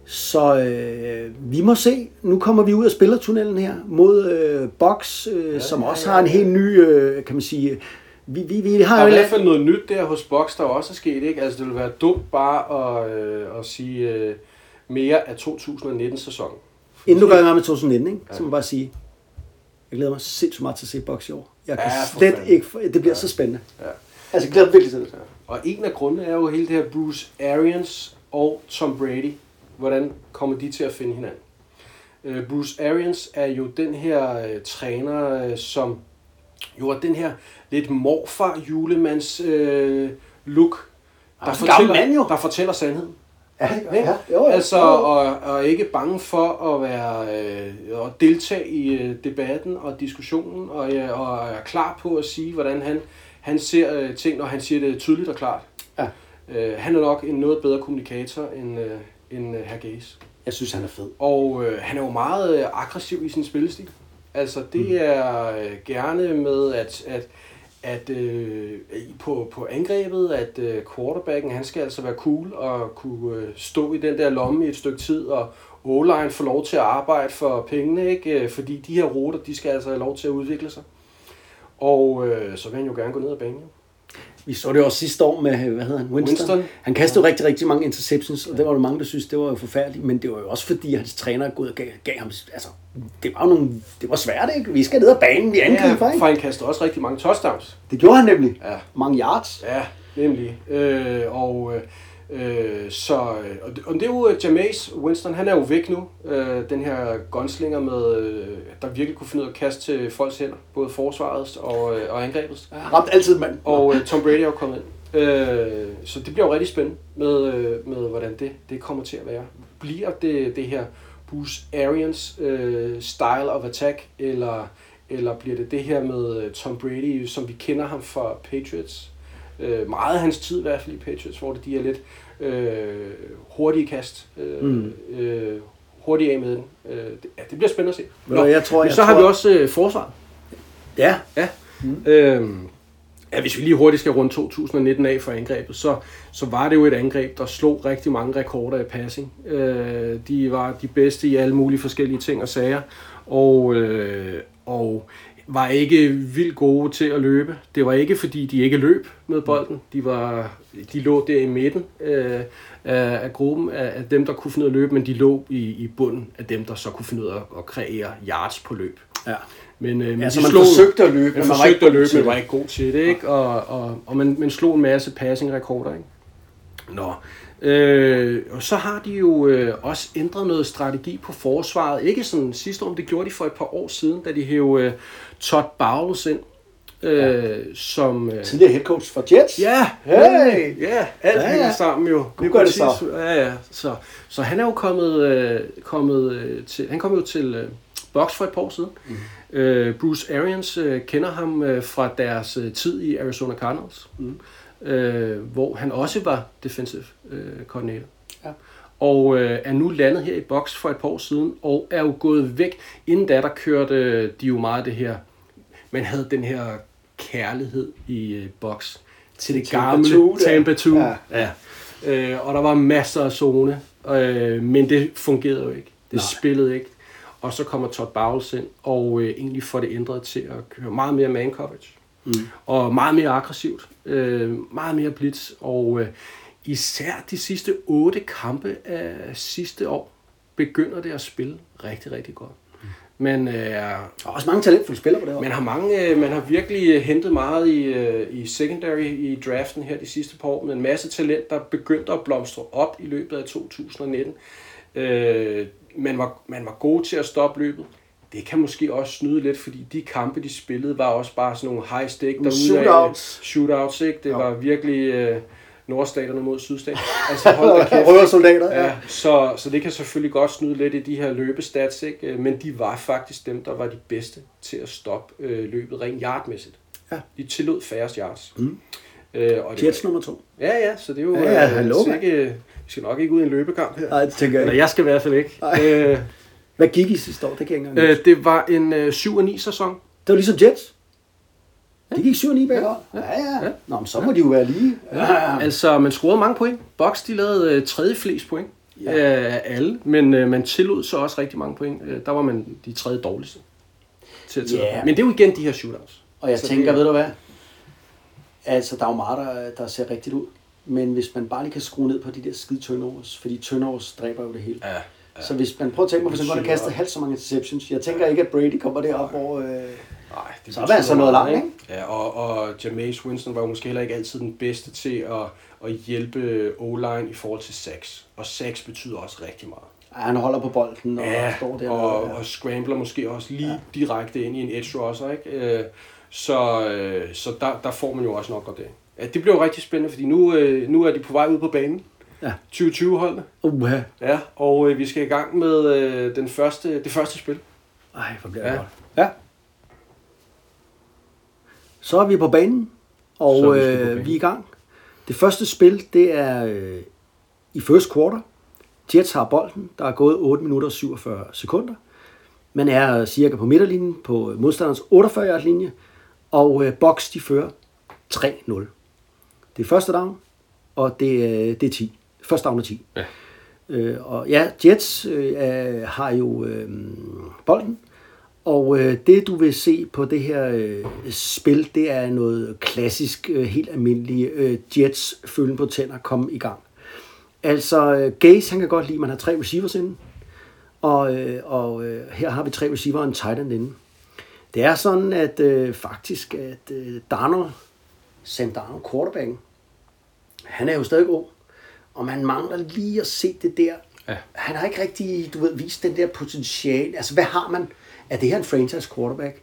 Så øh, vi må se. Nu kommer vi ud af spillertunnelen her mod øh, Box, øh, ja, som også har en helt ny, øh, kan man sige, vi, vi, vi har Der jo er i en hvert fald noget nyt der hos Box, der også er sket, ikke? Altså, det ville være dumt bare at, øh, at sige øh, mere af 2019-sæsonen. inden du går i gang med 2019, ikke? så må jeg bare sige, jeg glæder mig sindssygt meget til at se Box i år. Jeg kan Ja, slet fanden. ikke, for, det bliver så spændende. Ja. Altså, jeg glæder mig virkelig til det. Og en af grundene er jo hele det her Bruce Arians og Tom Brady. Hvordan kommer de til at finde hinanden? Øh, Bruce Arians er jo den her øh, træner, øh, som jo den her lidt morfar julemands øh, look, der er en gammel mand, jo. der fortæller sandheden. Ja, Ikke? ja, jo, jo. altså, Jo, og, og ikke bange for at være øh, og deltage i øh, debatten og diskussionen, og, øh, og er klar på at sige, hvordan han, han ser øh, ting, når han siger det tydeligt og klart. Ja. Øh, han er nok en noget bedre kommunikator end, øh, end øh, herr Gaze. Jeg synes, han er fed. Og øh, han er jo meget øh, aggressiv i sin spillestil. Altså det Mm. er øh, gerne med at, at, at øh, på, på angrebet, at øh, quarterbacken han skal altså være cool og kunne øh, stå i den der lomme i et stykke tid, og O-line får lov til at arbejde for pengene, ikke? Øh, fordi de her ruter, de skal altså have lov til at udvikle sig. Og øh, så vil han jo gerne gå ned ad banen. jo. Vi så det også sidste år med, hvad hedder han, Winston. Winston. Han kastede jo rigtig, rigtig mange interceptions, og det var der mange, der synes, det var jo forfærdeligt. Men det var jo også fordi, hans træner ud og gav, gav ham... Altså, det var jo nogle, det var svært, ikke? Vi skal ned ad banen, vi angriber, Ja, ikke? for han kaster også rigtig mange touchdowns. Det gjorde han nemlig. Ja. Mange yards. Ja, nemlig. Øh, og Øh, så, øh, og, det, og det er jo Jameis Winston, han er jo væk nu. Øh, den her gunslinger, med, øh, der virkelig kunne finde ud af at kaste til folks hænder. Både forsvarets og, øh, og angrebets. Ja, ramt altid mand. Og øh, Tom Brady er jo kommet ind. Øh, så det bliver jo rigtig spændende med, øh, med hvordan det, det kommer til at være. Bliver det det her Bruce Arians øh, style of attack, eller, eller bliver det det her med øh, Tom Brady, som vi kender ham fra Patriots? Øh, meget af hans tid i hvert fald i Patriots, hvor det de er lidt øh, hurtige kast, øh, mm. øh, hurtigt af med den. Øh, det, ja, det bliver spændende at se. Nå, jeg tror, men jeg så tror, har vi også øh, forsvaret. Ja. Ja. Mm. Øhm, ja, hvis vi lige hurtigt skal runde 2019 af for angrebet, så, så var det jo et angreb, der slog rigtig mange rekorder i passing. Øh, de var de bedste i alle mulige forskellige ting og sager, og, øh, og var ikke vildt gode til at løbe. Det var ikke fordi, de ikke løb med bolden. De, var, de lå der i midten øh, af, af gruppen af, af dem, der kunne finde ud af at løbe, men de lå i, i bunden af dem, der så kunne finde ud af at, at kreere yards på løb. Ja. Men, øh, men Ja, så man slog- forsøgte at løbe, men man var ikke at god løbe, men var ikke god til det, ikke? Og, og, og man, man slog en masse passing-rekorder, ikke? Nå. Øh, og så har de jo øh, også ændret noget strategi på forsvaret. Ikke sådan sidste år, men det gjorde de for et par år siden, da de hæv øh, Todd Bowles ind. Øh, som, øh, Tidligere head coach for Jets. Ja, Hey! ja, alt Ja, ja, ja. sammen jo. Nu gør det så. Ja, ja. Så, så han er jo kommet, øh, kommet øh, til, han kom jo til øh, Box for et par år siden. Mm. Øh, Bruce Arians øh, kender ham øh, fra deres øh, tid i Arizona Cardinals, mm. øh, hvor han også var defensive øh, coordinator. Ja. Og øh, er nu landet her i Box for et par år siden, og er jo gået væk. Inden da, der kørte øh, de jo meget det her, man havde den her kærlighed i øh, Box til det Tampa gamle. Tampa 2. Ja. Ja. Øh, og der var masser af zone, øh, men det fungerede jo ikke. Det. Nej. spillede ikke. Og så kommer Todd Bowles ind, og øh, egentlig får det ændret til at køre meget mere man coverage. Mm. Og meget mere aggressivt. Øh, meget mere blitz. Og øh, især de sidste otte kampe af sidste år, begynder det at spille rigtig, rigtig godt. Men øh, Der er også mange talentfulde spillere på det her. man har, mange, øh, man har virkelig øh, hentet meget i, øh, i secondary i draften her de sidste par år, med en masse talent, der begyndte at blomstre op i løbet af 2019. Øh, man, var, man var god til at stoppe løbet. Det kan måske også snyde lidt, fordi de kampe, de spillede, var også bare sådan nogle high stake derude. shootouts. Shootouts, ikke? Det Ja. var virkelig øh, nordstaterne mod sydstaterne. [LAUGHS] Altså hold da kæft. Røde soldater. Ja, så, så det kan selvfølgelig godt snyde lidt i de her løbestats, ikke? Øh, men de var faktisk dem, der var de bedste til at stoppe øh, løbet rent yardmæssigt. Ja. De tillod færrest yards. Mm. Øh, og det, Jets nummer to. Ja, ja, så det er jo... Ja, ja, øh, hallo, ikke, vi skal nok ikke ud i en løbekamp her. Nej, det tænker jeg Eller ikke. jeg skal i hvert fald ikke. Nej. Øh, Hvad gik I sidste år? Det kan jeg ikke øh, det var en øh, 7-9 sæson. Det var ligesom Jets. De gik 7-9 bag ja. ja, ja. Nå, men så må de jo være lige. Ja, ja. Altså, man scorede mange point. Box, de lavede øh, tredje flest point ja. af alle, men øh, man tillod så også rigtig mange point. Øh, der var man de tredje dårligste. Til tillade. Ja. Men det er jo igen de her shootouts. Og jeg Så tænker, det- ved du hvad? Altså, der er jo meget, der, der ser rigtigt ud. Men hvis man bare lige kan skrue ned på de der skide turnovers, fordi turnovers dræber jo det hele. Ja, Ja. Så hvis man prøver at tænke på, hvis han godt har kastet halvt så mange interceptions, jeg tænker ikke, at Brady kommer derop, hvor... Øh, Nej, det Så er der altså noget langt, ikke? Ja, og, og Jameis Winston var jo måske heller ikke altid den bedste til at, at hjælpe O-line i forhold til sacks. Og sacks betyder også rigtig meget. ej, han holder på bolden og Ja, står der. og, ja. og scrambler måske også lige ja. direkte ind i en edge rusher, ikke? Øh, Så, øh, så der, der får man jo også nok godt det. Ja, det bliver jo rigtig spændende, fordi nu, øh, nu er de på vej ud på banen. Ja. 2020-holdene. Uha. Ja, og øh, vi skal i gang med øh, den første, det første spil. Ej, hvor bliver det Ja. godt. Ja. Så er vi på banen, og Så er vi på øh, banen. vi er i gang. Det første spil, det er øh, i first quarter. Jets har bolden. Der er gået 8 minutter og 47 sekunder. Man er cirka på midterlinjen på modstanderens 48-yard linje, og øh, Box de fører 3-0. Det er første down, og det, er- det er 10. Første down er 10. Ja. Øh, og ja, Jets øh, har jo øh, bolden, og øh, det du vil se på det her øh, spil, det er noget klassisk, øh, helt almindelig øh, Jets følgen på tænder komme i gang. Altså, øh, Gaze, han kan godt lide, at man har tre receivers inde, og, øh, og øh, her har vi tre receiver og en tight end inde. Det er sådan, at øh, faktisk, at øh, Darnold, Sam Darnold, quarterbacken, han er jo stadig ung. og man mangler lige at se det der. Ja. Han har ikke rigtig, du ved, vist den der potentiale. Altså, hvad har man? Er det her en franchise quarterback?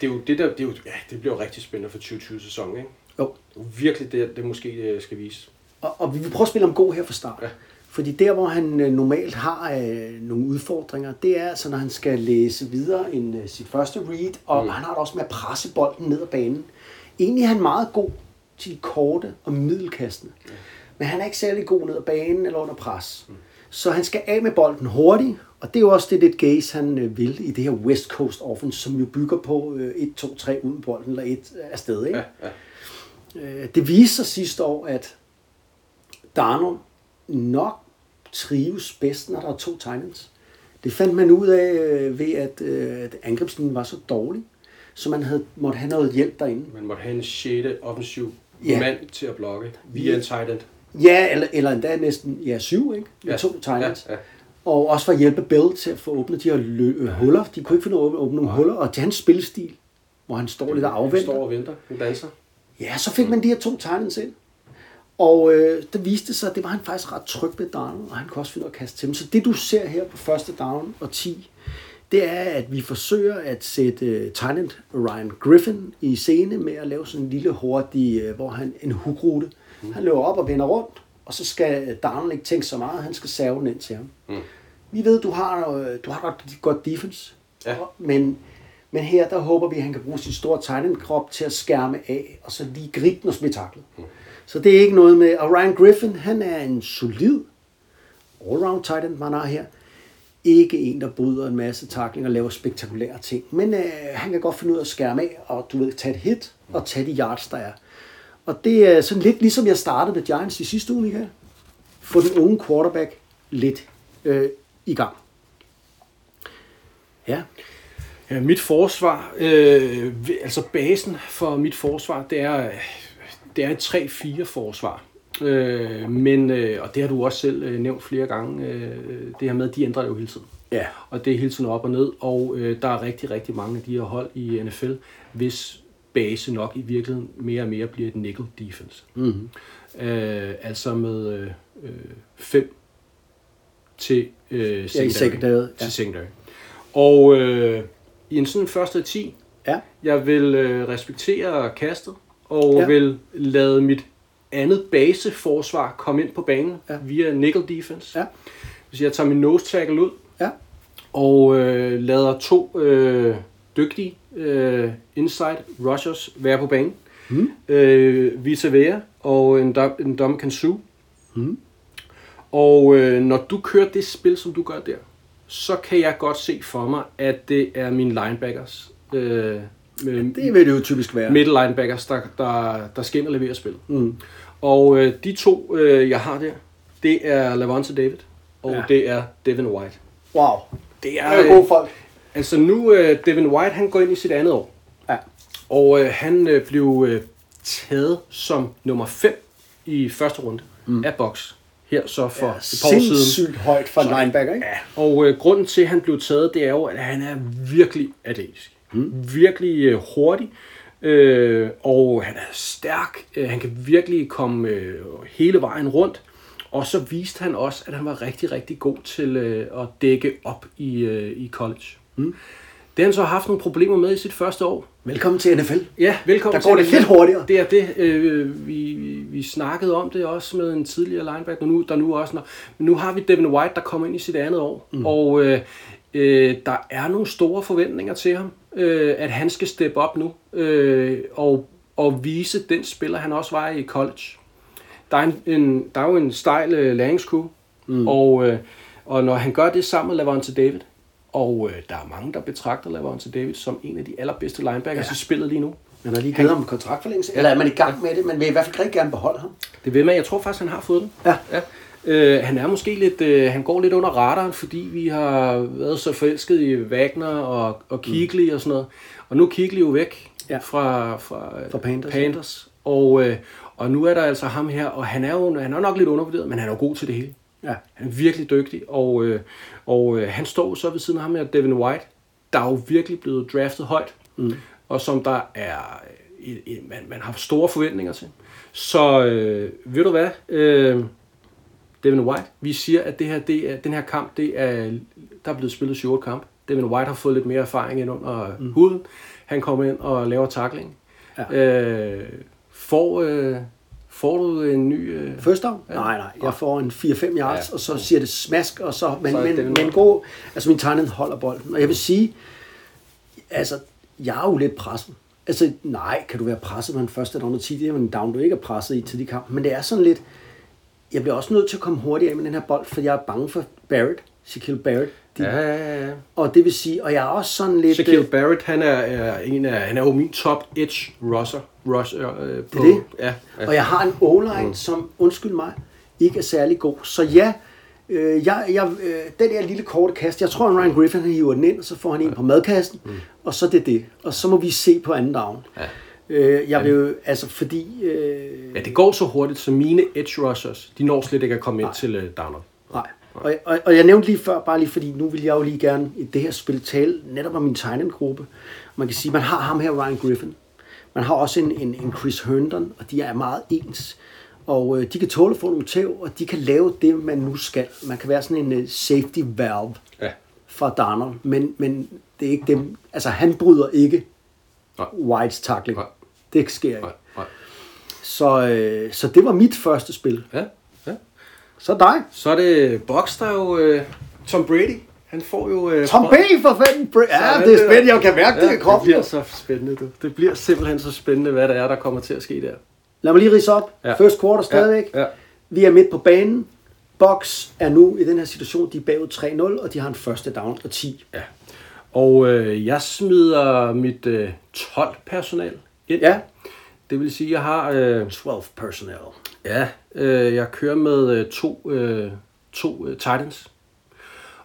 Det er jo det der, det, er jo, ja, det bliver jo rigtig spændende for 2020-sæsonen, ikke? Jo. Det er jo virkelig det, det måske øh, skal vise. Og, og vi vil prøve at spille ham god her fra start. Ja. Fordi der, hvor han øh, normalt har øh, nogle udfordringer, det er altså, når han skal læse videre end øh, sit første read, og mm. han har det også med at presse bolden ned ad banen. Egentlig er han meget god til de korte og middelkastene. Mm. Men han er ikke særlig god ned ad banen eller under pres. Mm. Så han skal af med bolden hurtigt, og det er jo også det lidt Gaze han øh, vil i det her West Coast offense, som jo bygger på øh, 1, 2, 3 uden bolden, eller et afsted. Ikke? Ja, ja. Øh, det viste sig sidste år, at Darnold nok trives bedst, når der er to Titans. Det fandt man ud af øh, ved, at, øh, at angrebslinjen var så dårlig, så man havde, måtte have noget hjælp derinde. Man måtte have en 6. offensiv Ja. mand til at blokke via en tight end. Ja, eller, eller endda næsten ja, syv, ikke? Med Ja. to Titans. Ja, ja. Og også for at hjælpe Bill til at få åbnet de her lø- øh, huller. De kunne ikke finde ud af at åbne nogle huller. Og til hans spillestil, hvor han står lidt og Han afventer. står og venter. Han danser. Ja, så fik man de her to Titans ind. Og øh, det viste sig, at det var han faktisk ret tryg ved down, og han kunne også finde ud af at kaste til dem. Så det du ser her på første down og 10, det er, at vi forsøger at sætte uh, Tynant Ryan Griffin i scene med at lave sådan en lille hurtig, uh, hvor han en hookrute. Mm. Han løber op og vender rundt, og så skal Darnold ikke tænke så meget, han skal serve den ind til ham. Mm. Vi ved, du har, øh, du har godt, godt defense, Ja. men, men her der håber vi, at han kan bruge sin store Tynant-krop til at skærme af, og så lige gribe den og smide taklet. Mm. Så det er ikke noget med, og Ryan Griffin, han er en solid all-round tight end, man har her. Ikke en, der bryder en masse takling og laver spektakulære ting. Men øh, han kan godt finde ud af at skærme af, og du ved, tage et hit og tage de yards, der er. Og det er sådan lidt ligesom jeg startede med Giants i sidste uge, Michael. Få den unge quarterback lidt øh, i gang. Ja, Ja, mit forsvar, øh, altså basen for mit forsvar, det er, det er et 3-4 forsvar. Øh, men, øh, og det har du også selv øh, nævnt flere gange, øh, det her med, at de ændrer det jo hele tiden. Ja. Og det er hele tiden op og ned, og øh, der er rigtig, rigtig mange af de her hold i NFL, hvis base nok i virkeligheden mere og mere bliver et nickel defense. Mm-hmm. Øh, altså med øh, øh, fem til øh, Ja, i secondary, ja. Til secondary. Og øh, i en sådan første 10, Ja. jeg vil øh, respektere kastet, og Ja. ja. vil lade mit andet baseforsvar komme ind på banen Ja. ja. via nickel defense. Ja. Hvis jeg tager min nose tackle ud, Ja. og øh, lader to øh, dygtige øh, inside rushers være på banen. Mm. Øh, Vita Vea og en, Dom, en Dom Su. Mm. Og øh, når du kører det spil, som du gør der, så kan jeg godt se for mig, at det er mine linebackers. Øh, med, Det vil det jo typisk være. middle linebackers, der, der, der skal ind og levere spil. Mm. Og øh, de to, øh, jeg har der, det er Lavonte David, og Ja. ja. det er Devin White. Wow. Det Det er gode folk. Altså nu, øh, Devin White, han går ind i sit andet år. Ja. Og øh, han øh, blev øh, taget som nummer 5 i første runde mm. af box. Her så for Ja, et par år siden. sindssygt højt for Så- linebacker, ikke? Ja, og øh, grunden til, at han blev taget, det er jo, at han er virkelig atletisk. Mm. Virkelig øh, hurtig. Øh, og han er stærk. Øh, han kan virkelig komme øh, hele vejen rundt. Og så viste han også, at han var rigtig, rigtig god til øh, at dække op i, øh, i college. Mm. Det har han så haft nogle problemer med i sit første år. Velkommen til NFL. Ja, velkommen Der går til det lidt hurtigere. Det er det. Øh, vi, vi, snakkede om det også med en tidligere linebacker, nu, der nu også... Når, men nu har vi Devin White, der kommer ind i sit andet år, mm. og øh, øh, der er nogle store forventninger til ham, øh, at han skal steppe op nu øh, og, og vise den spiller, han også var i college. Der er, en, en, der er jo en stejl øh, læringskurve, mm. og, øh, og når han gør det sammen med Lavonte David, og øh, der er mange, der betragter Lavonte David som en af de allerbedste linebackers ja. i spillet lige nu. Man har lige givet ham en kontraktforlængelse. Eller er man i gang med det? Man vil i hvert fald rigtig gerne beholde ham. Det vil man. Jeg tror faktisk, han har fået den. Ja. ja. Øh, han er måske lidt, øh, han går lidt under radaren, fordi vi har været så forelsket i Wagner og, og Kigley mm. og sådan noget. Og nu er Kigley jo væk Ja. fra, fra, Fra Panthers, Panthers. Og, øh, og nu er der altså ham her, og han er jo han er nok lidt undervurderet, men han er jo god til det hele. Ja. Han er virkelig dygtig, og, øh, og øh, han står så ved siden af ham her, Devin White, der er jo virkelig blevet draftet højt, mm. og som der er, øh, øh, man, man har store forventninger til. Så øh, ved du hvad, øh, Devin White. Vi siger, at det her, det er, den her kamp, det er, der er blevet spillet short kamp. Devin White har fået lidt mere erfaring ind under mm. huden. Han kommer ind og laver tackling. Ja. Øh, får, øh, får du en ny... Øh, down? Ja. Nej, nej. Jeg får en 4-5 yards, ja. Og så siger det smask, og så... Men, Så men, men, god... Altså, min tegning holder bolden. Og jeg vil sige, altså, jeg er jo lidt presset. Altså, nej, kan du være presset på en første down og 10? Det er en down, du ikke er presset i til de kampe. Men det er sådan lidt... Jeg bliver også nødt til at komme hurtigere af med den her bold, for jeg er bange for Barrett. Shaquille Barrett. De, ja, ja, ja. Og det vil sige, og jeg er også sådan lidt... Shaquille øh, Barrett, han er, er en af, han er jo min top edge rusher. rusher øh, på, Det er det. Ja, ja. Og jeg har en O-line, mm. som, undskyld mig, ikke er særlig god. Så ja, øh, jeg, jeg, øh, den der lille korte kast, jeg tror, at Ryan Griffin han hiver den ind, og så får han en på madkassen, mm. og så er det det. Og så må vi se på anden down. Ja. Øh, jeg vil jo, altså fordi... Øh, ja, det går så hurtigt, så mine edge rushers, de når slet ikke at komme ind til uh, downer. Nej. Og, og, og jeg nævnte lige før, bare lige fordi nu vil jeg jo lige gerne i det her spil tale netop om min tegnendgruppe. Man kan sige, man har ham her, Ryan Griffin. Man har også en, en, en Chris Herndon, og de er meget ens. Og øh, de kan tåle at få nogle tæv, og de kan lave det, man nu skal. Man kan være sådan en uh, safety valve Ja. fra Darnold, men, men det er ikke dem. Altså, han bryder ikke Nej. Whites tackling. Nej. Det sker ikke. Nej, nej. Så, øh, så det var mit første spil. Ja. Så dig. Så er det Box, der er jo uh, Tom Brady. Han får jo... Uh, Tom B. for fanden. Bra- Ja, det er spændende. Jeg kan mærke det i det kroppen. bliver så spændende, du. Det bliver simpelthen så spændende, hvad det er, der kommer til at ske der. Lad mig lige rise op. Ja. Ja. First quarter stadigvæk. Ja, ja. Vi er midt på banen. Box er nu i den her situation, de er bagud 3-0, og de har en første down og 10. Ja. Og øh, jeg smider mit øh, 12-personal ind. Ja. Det vil sige, jeg har... Øh, 12 personnel. ja, øh, jeg kører med øh, to, øh, to øh, Titans.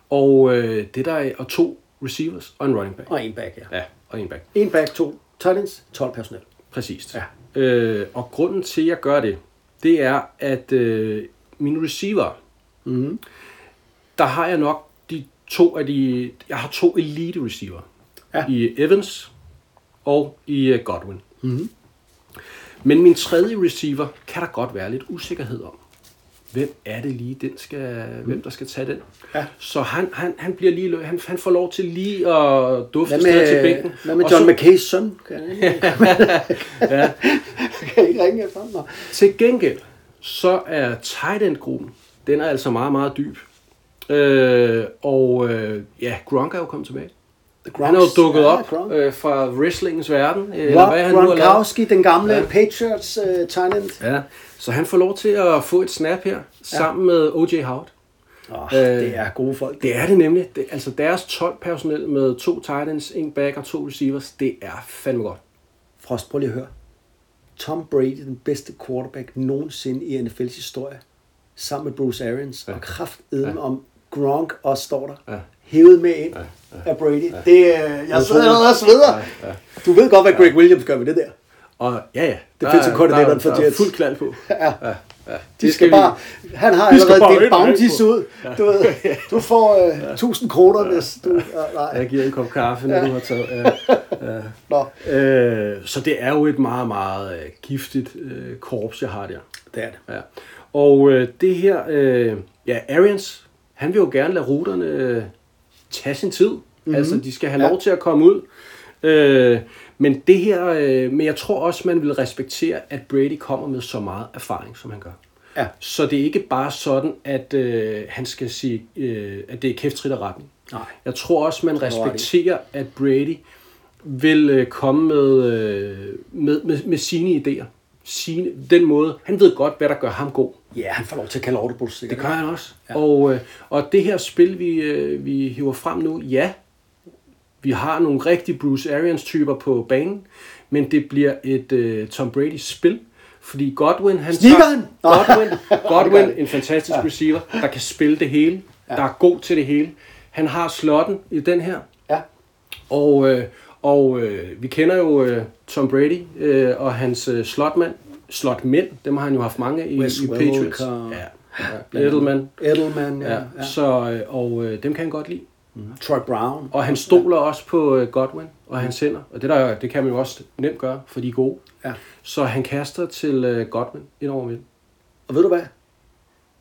Og øh, det der er, og to receivers og en running back. Og en back, ja. Ja, og en back. En back, to Titans, 12 personnel. Præcist. Ja. Øh, og grunden til, at jeg gør det, det er, at øh, mine receiver, Mm. der har jeg nok de to af de... Jeg har to elite receiver. Ja. I Evans og i øh, Godwin. Mhm. Men min tredje receiver kan der godt være lidt usikkerhed om. Hvem er det lige, den skal, hvem der skal tage den? Ja. Så han, han, han, bliver lige, han, han får lov til lige at dufte Hvad sted til med, bænken. hvad med John så- McKays søn? Kan jeg ikke, [LAUGHS] Ja. [LAUGHS] kan jeg ikke ringe ham? Til gengæld, så er tight end gruppen, den er altså meget, meget dyb. Øh, og øh, ja, Gronk er jo kommet tilbage. Han er jo dukket ja, op øh, fra wrestlingens verden. Øh, Rob hvad han nu. Gronkowski, den gamle Ja. ja. Patriots tight end. Ja, så han får lov til at få et snap her, sammen med O.J. Howard. Oh, Øh, det er gode folk. Det er det nemlig. Det, altså deres 12 personel med to tight ends, en back og to receivers, det er fandme godt. Frost, prøv lige at høre. Tom Brady, den bedste quarterback nogensinde i NFL's historie, sammen med Bruce Arians, ja. og kraftedem ja. om Gronk også står der. Ja. Hævet med ind ja. Ja. af Brady. Ja. Det, jeg sidder allerede og sveder. Ja. Ja. Du ved godt, hvad Greg Williams gør med det der. Og ja, ja. Det findes jo koordinatoren for er Jets. fuld knald på. [LAUGHS] Ja. Ja, ja. De skal vi- bare, han har de skal allerede delt og bounties ud. Du, ved, [LAUGHS] du får øh, 1000 kroner, hvis du... Ja, nej. Jeg giver en kop kaffe, når Ja. du har taget. [LAUGHS] Ja. Nå, Øh, så det er jo et meget, meget øh, giftigt øh, korps, jeg har der. det er det. Ja. Og øh, det her, øh, ja, Arians, han vil jo gerne lade ruterne øh, tage sin tid. Mm-hmm. Altså, de skal have Ja. lov til at komme ud. Øh, men det her, øh, men jeg tror også, man vil respektere, at Brady kommer med så meget erfaring, som han gør. Ja. Så det er ikke bare sådan, at øh, han skal sige, øh, at det er kæftrit og retning. Nej. Jeg tror også, man respekterer, at Brady vil øh, komme med, øh, med, med, med sine idéer. Sine, den måde. Han ved godt, hvad der gør ham god. Ja, han får lov til at kalde audibles, Det sikkert. gør han også. Ja. Og, øh, og det her spil, vi, øh, vi hiver frem nu, ja, vi har nogle rigtige Bruce Arians-typer på banen, men det bliver et øh, Tom Brady spil, fordi Godwin, han Sniger tager-. [LAUGHS] Godwin, [LAUGHS] Godwin en fantastisk receiver, der kan spille det hele, der er god til det hele. Han har slotten i den her, Ja. og, øh, og øh, vi kender jo øh, Tom Brady øh, og hans øh, slotmand, slotmænd, dem har han jo haft mange i, Wes i Patriots. Welker. Ja, ja. Edelman. Edelman, ja. Ja, ja. ja. Så, øh, og øh, dem kan han godt lide. Troy Brown. Og han stoler også på øh, Godwin og hans hænder. Og det, der, det kan man jo også nemt gøre, for de er gode. Ja. Så han kaster til øh, Godwin ind over midten. Og ved du hvad?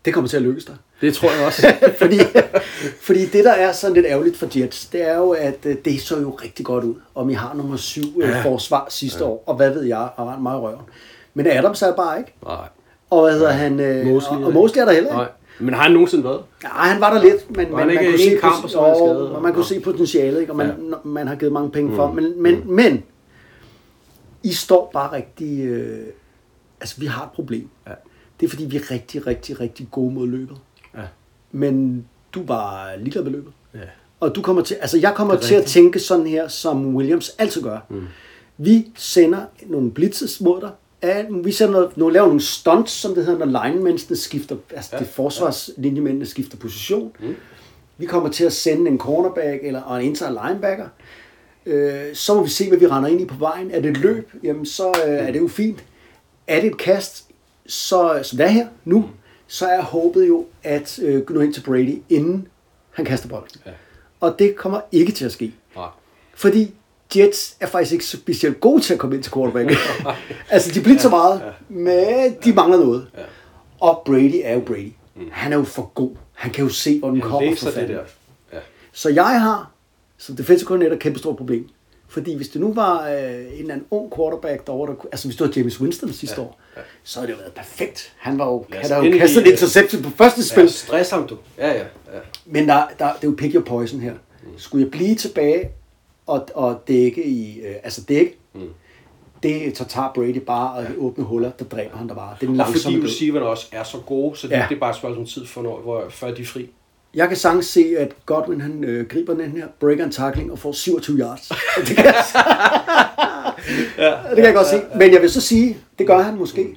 Det kommer til at lykkes dig. Det tror jeg også. [LAUGHS] fordi, fordi det, der er sådan lidt ærgerligt for Jets, det er jo, at øh, det så jo rigtig godt ud, om I har nummer syv ja. forsvar sidste ja. år, og hvad ved jeg, og meget røven. Men Adams er bare ikke. Nej. Og hvad hedder han? Øh, Mosley og, og Mosley er der heller ikke. Nej. Men har han nogensinde været? Nej, han var der lidt, men, Var men han man, ikke kunne se, kamp, og skadet? og man kunne se potentialet, ikke? og man, Ja. man har givet mange penge for. Men, men, men I står bare rigtig... Øh, altså, vi har et problem. Ja. Det er, fordi vi er rigtig, rigtig, rigtig gode mod løbet. Ja. Men du var ligeglad med løbet. Ja. Og du kommer til, altså jeg kommer er til at tænke sådan her, som Williams altid gør. Mm. Vi sender nogle blitzes mod dig. Ja, Vi sender noget, nogle, laver nogle stunts, som det hedder, når linemændene skifter, altså ja. det forsvarslinjemændene skifter position. Mm. Vi kommer til at sende en cornerback eller og en inside linebacker. Øh, så må vi se, hvad vi render ind i på vejen. Er det et løb, jamen så øh, er det jo fint. Er det et kast, så, som det er her nu, så er håbet jo at øh, nå ind til Brady, inden han kaster bolden. Ja. Og det kommer ikke til at ske. Nej. Fordi Jets er faktisk ikke specielt gode til at komme ind til quarterback. [LAUGHS] altså, de bliver så meget, men de mangler noget. Ja. Og Brady er jo Brady. Han er jo for god. Han kan jo se, hvor den Jeg kommer fra det der. Ja. Så jeg har som defensive coordinator et kæmpe stort problem. Fordi hvis det nu var øh, en eller anden ung quarterback derovre, der, altså hvis det var James Winston sidste ja, år, ja. så havde det jo været perfekt. Han var jo, han havde jo kastet en interception på første spil. Ja, stress ham du. Ja, ja. ja. Men der, der, det er jo pick your poison her. Skulle jeg blive tilbage og, og dække i, øh, altså dække, mm. det så tager Brady bare og åbne huller, der dræber han der bare. Det er Og fordi receiverne også er så gode, så det, Ja. ja. det er bare et spørgsmål tid, for når, hvor, før de er fri. Jeg kan sagtens se, at Godwin han øh, griber den her, breaker en tackling og får 27 yards. [LAUGHS] det kan jeg, [LAUGHS] ja, det kan jeg godt se. Men jeg vil så sige, det gør han måske.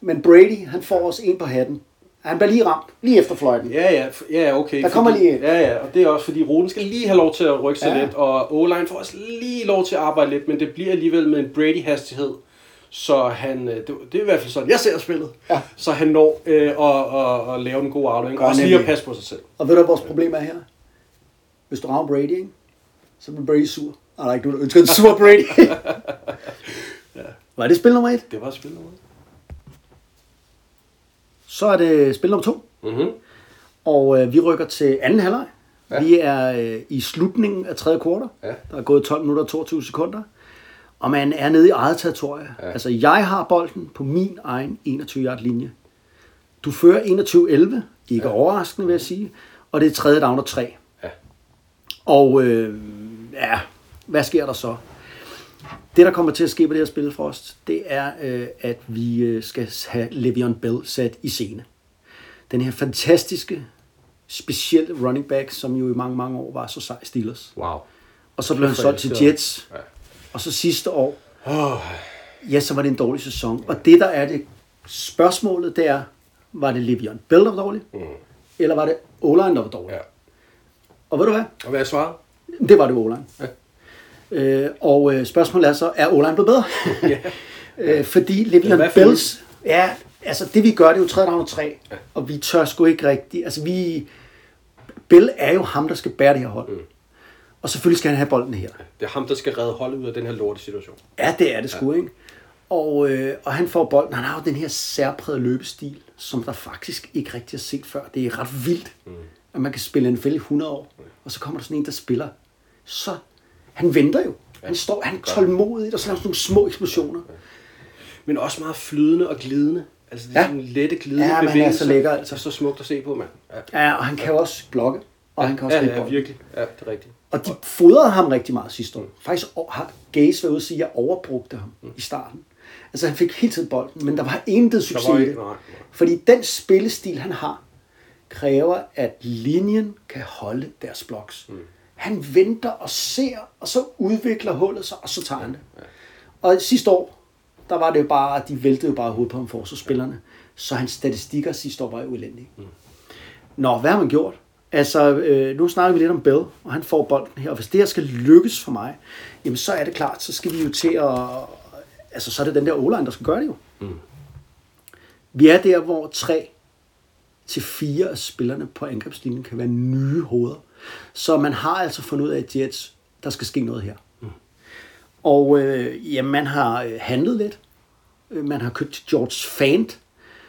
Men Brady, han får også en på hatten. Han bliver lige ramt, lige efter fløjten. Ja, ja, ja, okay. Der kommer fordi, lige. Ja, ja, og det er også fordi Rune skal lige have lov til at rykke sig Ja. lidt, og O-line får også lige lov til at arbejde lidt, men det bliver alligevel med en Brady-hastighed, så han, øh, det, det er i hvert fald sådan, jeg ser spillet, Ja. så han når øh, at, at, at lave en god aflevering, og også lige at passe på sig selv. Og ved du, hvad vores problem er her? Hvis du rammer Brady, ikke? så bliver Brady sur. Og der er ikke nogen, der ønsker en sur Brady. [LAUGHS] ja. Var det spil nummer et? Det var spillet. Så er det spil nummer to. Mm-hmm. Og øh, vi rykker til anden halvleg. Ja. Vi er øh, i slutningen af tredje kvartal. Ja. Der er gået 12 minutter og 22 sekunder. Og man er nede i eget territorie. Ja. Altså, jeg har bolden på min egen 21-yard linje. Du fører 21-11. Ikke ja. overraskende, vil jeg sige. Og det er tredje down og tre. Ja. Og øh, ja, hvad sker der så? Det, der kommer til at ske på det her spil for os, det er, øh, at vi øh, skal have Le'Veon Bell sat i scene. Den her fantastiske, specielle running back, som jo i mange, mange år var så sej Steelers. Wow. Og så blev han solgt til jeg? Jets. Ja. Og så sidste år, Oh, ja, så var det en dårlig sæson. Og det, der er det spørgsmålet, det er, var det Le'Veon Bell, der var dårlig? Mm. Eller var det O-line, der var dårlig? ja. Og ved du hvad? Og hvad er svaret? Det var det O-line. Ja. Øh, og øh, spørgsmålet er så, er O-line blevet bedre? Ja. [LAUGHS] øh, fordi Ja, Le'Veon Bells, ja, altså det vi gør, det er jo tredje down og tre, ja. og vi tør sgu ikke rigtigt, altså vi, Bell er jo ham, der skal bære det her hold. Mm. Og selvfølgelig skal han have bolden her. Det er ham, der skal redde holdet ud af den her lorte situation. Ja, det er det sgu, ikke? Og, øh, og han får bolden. Han har jo den her særprægede løbestil, som der faktisk ikke rigtig har set før. Det er ret vildt, mm. at man kan spille en fælde i 100 år, og så kommer der sådan en, der spiller. Så han venter jo. Han står, han er tålmodig, og så laver sådan nogle små eksplosioner. Men også meget flydende og glidende. Altså det er Ja. ja. sådan lette glidende Ja, men han er bevægelser. så lækker, altså. Det så smukt at se på, mand. Ja. Ja, og han kan jo også blokke, og han kan også ja, ja, bolden. virkelig. Ja, det er rigtigt. Og de fodrede ham rigtig meget sidste år. Faktisk o- har Gaze været ude og sige, at jeg overbrugte ham mm. i starten. Altså han fik hele tiden bolden, men der var intet succes var i ikke- det. nej, nej. Fordi den spillestil, han har, kræver, at linjen kan holde deres bloks. Mm. Han venter og ser, og så udvikler hullet sig, og så tager han det. Og sidste år, der var det jo bare, de væltede jo bare hovedet på ham forsvarsspillerne. Så hans statistikker sidste år var jo elendige. Mm. Nå, hvad har man gjort? Altså, øh, nu snakker vi lidt om Bell, og han får bolden her. Og hvis det her skal lykkes for mig, jamen så er det klart, så skal vi jo til at... Altså, så er det den der o der skal gøre det jo. Mm. Vi er der, hvor tre til fire af spillerne på angrebslinjen kan være nye hoveder. Så man har altså fundet ud af, at Jets, der skal ske noget her. Mm. Og øh, ja, man har øh, handlet lidt. Øh, Man har købt George Fant,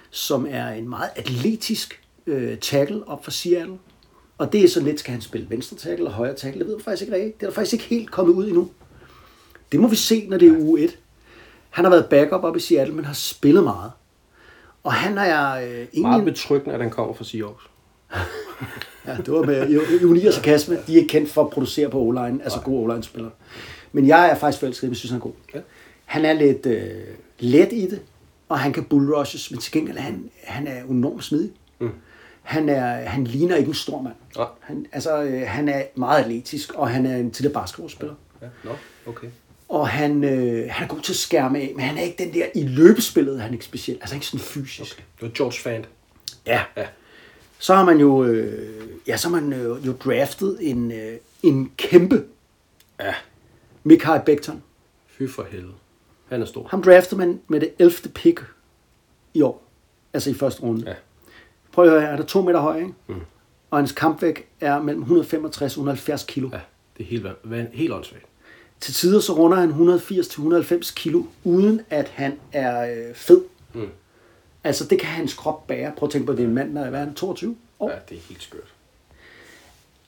som er en meget atletisk øh, tackle op for Seattle. Og det er så lidt, skal han spille venstre tackle eller højre tackle? Det ved jeg faktisk ikke rigtigt. Det er der faktisk ikke helt kommet ud endnu. Det må vi se, når det er uge 1. Han har været backup op i Seattle, men har spillet meget. Og han er øh, egentlig... Meget betryggende, at han kommer fra Seahawks. Ja, det var med ironi og sarkasme. De er ikke kendt for at producere på O-line, altså gode O-line-spillere. Men jeg er faktisk forelsket, jeg synes, han er god. Ja. Han er lidt øh, let i det, og han kan bullrushes, men til gengæld han, han er enormt smidig. Mm. Han, er, han ligner ikke en stor mand. Nej. Han, altså, øh, han er meget atletisk, og han er en tidligere basketballspiller. Ja, nå, okay. Og han, øh, han er god til at skærme af, men han er ikke den der i løbespillet, han er ikke speciel. Altså ikke sådan fysisk. okay. Det var George Fant. Ja. Ja. Så har man jo, øh, ja, så har man øh, jo draftet en, øh, en kæmpe Ja. Mikael Becton. Fy for helvede. Han er stor. Ham draftede man med det 11. pick i år. Altså i første runde. Ja. Prøv at høre, han er to meter høj, ikke? Mm. Og hans kampvægt er mellem 165 og 170 kilo. Ja, det er helt, helt åndssvagt. Til tider så runder han 180-190 kilo, uden at han er øh, fed. Mm. Altså det kan hans krop bære. Prøv at tænke på, det er en mand, der er er han, 22 år. Ja, det er helt skørt.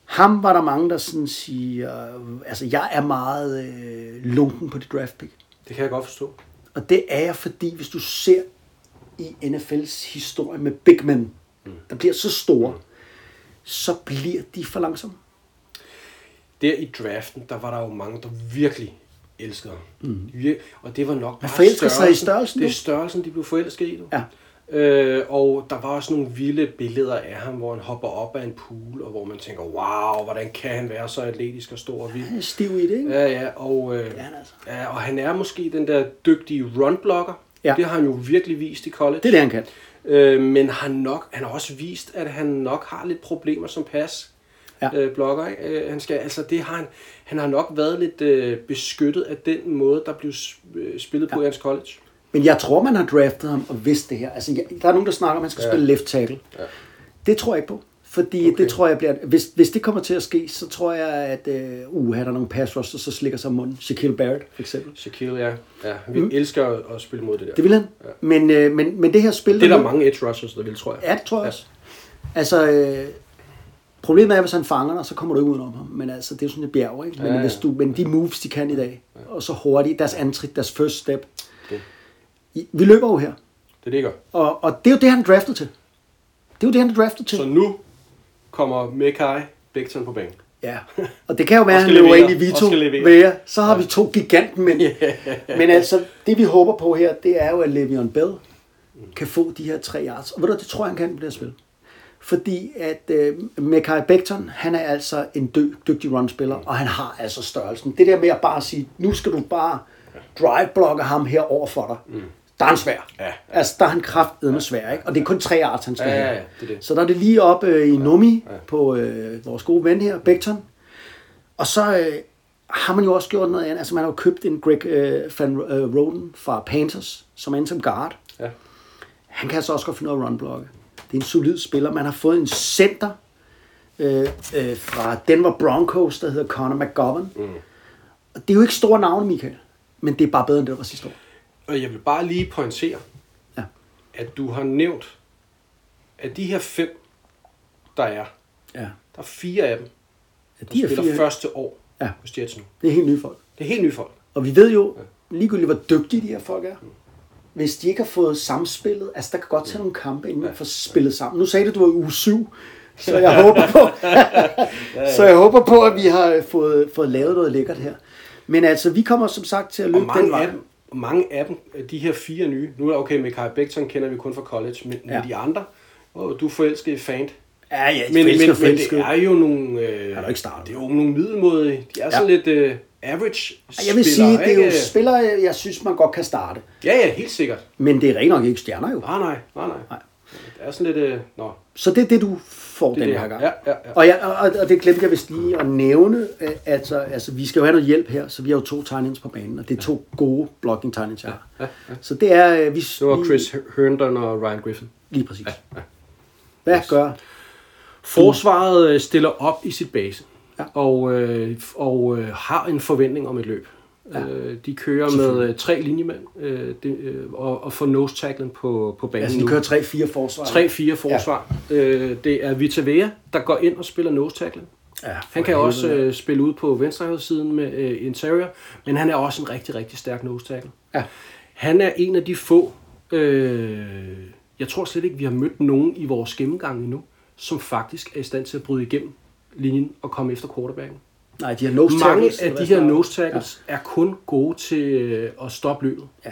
Ham var der mange, der sådan siger, øh, altså jeg er meget øh, lunken på det draft pick. Det kan jeg godt forstå. Og det er jeg, fordi hvis du ser i NFL's historie med big men, der bliver så store, så bliver de for langsomme. Der i draften, der var der jo mange, der virkelig elskede ham. Mm. Vir- og det var nok bare forelsker sig i størrelsen, Det er størrelsen, de blev forelsket i. Du. Ja. Øh, og der var også nogle vilde billeder af ham, hvor han hopper op af en pool, og hvor man tænker, wow, hvordan kan han være så atletisk og stor og vild? Han er stiv i det, ikke? Ja, ja, og, øh, han altså. ja, og han er måske den der dygtige runblocker. Ja. Det har han jo virkelig vist i college. Det er det, han kan. Øh, men han, nok, han har også vist, at han nok har lidt problemer som pas. Ja. Øh, blokker, ikke? Øh, han, skal, altså det har han, han har nok været lidt øh, beskyttet af den måde, der blev øh, spillet på ja. i hans college. Men jeg tror, man har draftet ham og vidst det her. Altså, jeg, der er nogen, der snakker om, at han skal ja. spille left tackle. Ja. Det tror jeg ikke på. Fordi okay. Det tror jeg bliver... Hvis, hvis det kommer til at ske, så tror jeg, at øh, uh, er der nogle pass rusher, så slikker sig munden. Shaquille Barrett, for eksempel. Shaquille, ja. ja vi mm. elsker at, at spille mod det der. Det vil han. Ja. Men, øh, men, men det her spil... det er der nu- mange edge rushers, der vil, tror jeg. Ja, det tror jeg også. Altså, øh, problemet er, hvis han fanger dig, så kommer du ikke udenom ham. Men altså, det er sådan et bjerg, ikke? Men, Ja, ja. Hvis du, men de moves, de kan i dag, og så hurtigt, deres antrit, deres first step. Vi løber jo her. Det er det, jeg gør. Og, og det er jo det, han draftet til. Det er jo det, han draftet til. Så nu kommer Mekai Becton på banen. Ja, og det kan jo [LAUGHS] være, at han løber ind i Vito jer. Så har vi to gigantmænd. Men altså, det vi håber på her, det er jo, at Le'Veon Bell kan få de her tre yards. Og ved du, det tror jeg, han kan på det her spil. Fordi at øh, Mekai Becton, han er altså en dy- dygtig runspiller, og han har altså størrelsen. Det der med at bare sige, nu skal du bare drive-blokke ham her over for dig. Der er han svær. Ja, ja. Altså, der er han kraftedeme svær, ikke? Og det er kun tre yards, han skal Ja, ja, ja, det er det. Så der er det lige op øh, i Nomi på øh, vores gode ven her, Becton. Og så øh, har man jo også gjort noget andet. Altså, man har jo købt en Greg øh, Van øh, Roden fra Panthers, som er som guard. Ja. Han kan altså også godt finde ud af runblokke. Det er en solid spiller. Man har fået en center øh, øh, fra Denver Broncos, der hedder Connor McGovern. Mm. Og det er jo ikke store navne, Michael. Men det er bare bedre, end det var sidste år. Og jeg vil bare lige pointere, Ja. at du har nævnt, at de her fem, der er, Ja. der er fire af dem, ja der de er spiller fire. første år Ja. hos Jets nu. Det er helt nye folk. Det er helt nye folk. Og vi ved jo ligegyldigt, hvor dygtige de her folk er. Hvis de ikke har fået samspillet, altså der kan godt tage nogle kampe, inden man får spillet sammen. Nu sagde du, at du var i uge 7, så jeg [LAUGHS] håber på, [LAUGHS] så jeg håber på, at vi har fået, fået lavet noget lækkert her. Men altså, vi kommer som sagt til at løbe den vej. af, dem, og mange af dem, de her fire nye, nu er okay, Mikael Becton kender vi kun fra college, men, ja. Ja. men de andre, åh, du er forelsket i Fant. Ja, ja, Men, men, men det er jo nogle, øh, er ikke startet. det er jo nogle middelmåde, de er sådan lidt øh, average Jeg vil sige, spillere, det er jo ikke? spillere, jeg synes, man godt kan starte. Ja, ja, helt sikkert. Men det er rent nok ikke stjerner jo. Nej, nej, nej, nej. Nej. Det er sådan lidt, øh, nå, Så det er det, du får det den det. her gang. Ja, ja, ja. Og, jeg, og, og det glemte jeg vist lige at nævne, altså, altså vi skal jo have noget hjælp her, så vi har jo to tegnings på banen, og det er to gode blocking tegnings, jeg har. ja, ja. Så det er... øh, Vi, Det var Chris Herndon og Ryan Griffin. Lige præcis. Hvad gør? Forsvaret øh, stiller op i sit base, Ja. og, øh, og øh, har en forventning om et løb. Ja. Øh, de kører med øh, tre linjemænd øh, det, øh, og, og får nose tacklen på, på banen Altså, de kører 3-4 forsvar. 3-4 forsvar. Ja. Øh, det er Vita Vea, der går ind og spiller nose tacklen. Ja, Han kan også øh, spille ud på venstre siden med øh, interior, men han er også en rigtig, rigtig stærk nose tackle. Ja. Han er en af de få, øh, jeg tror slet ikke, vi har mødt nogen i vores gennemgang endnu, som faktisk er i stand til at bryde igennem linjen og komme efter quarterbacken. Nej, de har nose Mange af de her nose tackles ja. er kun gode til øh, at stoppe løbet. Ja.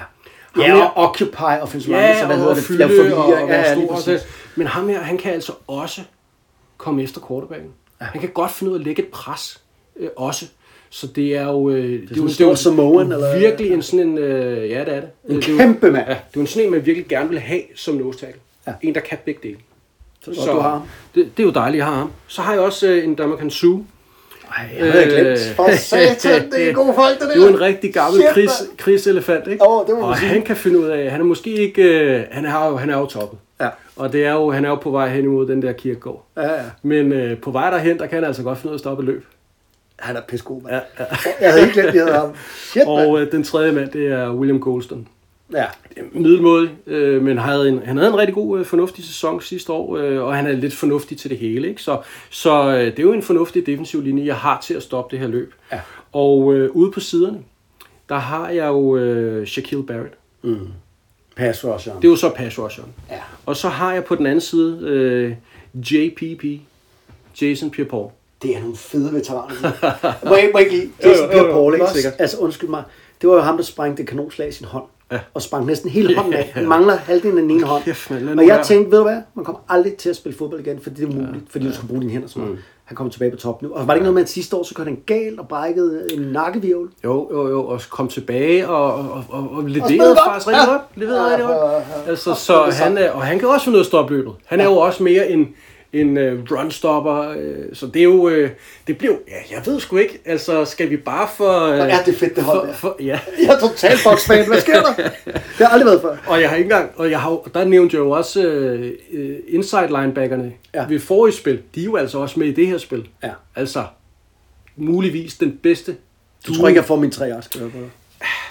Ham Ja, her- og occupy offensive line, Ja, så hvad hedder det? fylde forvirring. og, og ja, ja, stor. Så, men ham her, han kan altså også komme efter quarterbacken. Ja. Han kan godt finde ud af at lægge et pres øh, også. Så det er jo... Øh, det er, sådan jo, en stor Samoan, eller- Virkelig en sådan en... Øh, ja, det er det. En det er jo- kæmpe mand. Ja, det er jo en sådan en, man virkelig gerne vil have som nose tackle. Ja. En, der kan begge dele. Så det er godt, du har ham. det, det er jo dejligt at have ham. Så har jeg også øh, en Dominican Sue. Ej, jeg havde glemt. Øh, For satan, det er gode folk, det [LAUGHS] der. Det er jo en rigtig gammel Shit, kris, kriselefant, ikke? Åh, det må og sige. han kan finde ud af, han er måske ikke, øh, han er jo, han er jo toppen. Ja. Og det er jo, han er jo på vej hen imod den der kirkegård. Ja, ja. Men øh, på vej derhen, der kan han altså godt finde ud af at stoppe løb. Han er pissegod, mand. Ja, ja. Jeg havde ikke glemt, jeg havde ham. Shit. Og øh, den tredje mand, det er William Golston. Ja. Middelmådig, øh, men havde en, han havde en rigtig god, øh, fornuftig sæson sidste år, øh, og han er lidt fornuftig til det hele. Ikke? Så, så øh, det er jo en fornuftig defensiv linje, jeg har til at stoppe det her løb. Ja. Og øh, ude på siderne, der har jeg jo øh, Shaquille Barrett. Pass rusher. Det er jo så pass rusheren. Ja. Og så har jeg på den anden side øh, JPP, Jason Pierre-Paul. Det er nogle fede veteraner. [LAUGHS] må jeg, må jeg ikke lige? Jason jo, Pierre jo, Paul, ikke. Altså, undskyld mig. Det var jo ham, der sprængte det kanonslag i sin hånd. Ja. Og sprang næsten hele hånden af. Han mangler halvdelen af den ene hånd. Kæft, og jeg tænkte, ved du hvad? Man kommer aldrig til at spille fodbold igen, fordi det er umuligt. Fordi du skal bruge dine hænder så Mm. meget. Han kommer tilbage på top nu. Og var det ikke noget med, at sidste år, så kørte han galt og brækkede en nakkevirvel? Jo, jo, jo, og kom tilbage og, og, og, og leverede faktisk rigtig Ja. godt. Leverede Ja, rigtig godt. ja, ja. Altså, så han, og han kan også finde ud af at stoppe løbet. Han er jo også mere en, en uh, runstopper, uh, så det er jo, uh, det bliver ja, jeg ved sgu ikke, altså skal vi bare for... Hvor er det fedt, det hold for, for, ja, Jeg er totalt boksfan. Hvad sker der? Det har aldrig været før. og jeg har ikke engang, og jeg har, der nævnte jeg jo også uh, uh, inside linebackerne Ja. ved forrige spil. De er jo altså også med i det her spil. Ja. Altså, muligvis den bedste. Du tror ikke, jeg får min tre dig?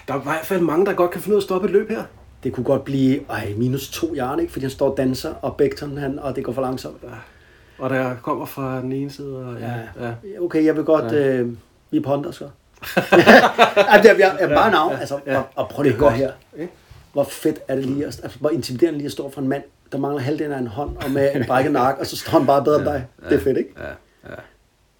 Der er i hvert fald mange, der godt kan finde ud af at stoppe et løb her. Det kunne godt blive ej, minus to jern, ikke? Fordi han står og danser, og Becton, han, og det går for langsomt. Og der kommer fra den ene side. Og, ja, ja. Okay, jeg vil godt... Ja. Øh, vi er ponder, så. ja, det er, jeg, jeg, bare navn. Altså, Ja. og, og prøv lige at gå her. Ikke? Hvor fedt er det lige, at, altså, hvor intimiderende lige at stå for en mand, der mangler halvdelen af en hånd, og med en brækket nakke, og så står han bare bedre end dig. Det er fedt, ikke? Ja, ja.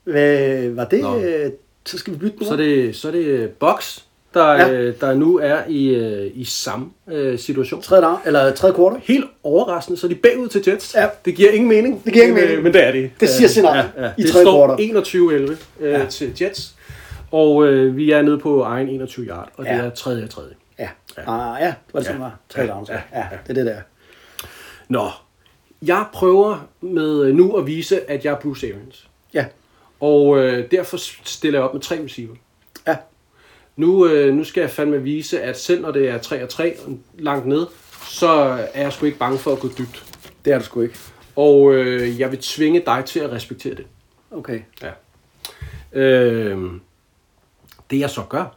Hvad, var det... Nå. Øh, så skal vi bytte nu. Så er det, så er det Box, der, Ja. ja. der nu er i, øh, i samme øh, situation. Tredje dag, eller tredje kvartal. Helt overraskende, så er de bagud til Jets. Ja. Det giver ingen mening. Det giver ingen men, mening. øh, Men det er det. Det siger scenariet i det tredje står kvartal. 21-11 øh, Ja. ja. til Jets. Og øh, vi er nede på egen 21 yard, og det Ja. er tredje og tredje. Ja. Ah, ja, det var det, som var. Tredje dag. Ja, ja, det er det der. Nå, jeg prøver med øh, nu at vise, at jeg er Bruce Arians. Ja. Og øh, derfor stiller jeg op med tre receiver. Nu, øh, nu skal jeg fandme vise, at selv når det er 3 og 3 langt ned, så er jeg sgu ikke bange for at gå dybt. Det er du sgu ikke. Og øh, jeg vil tvinge dig til at respektere det. Okay. Ja. Øh, det jeg så gør,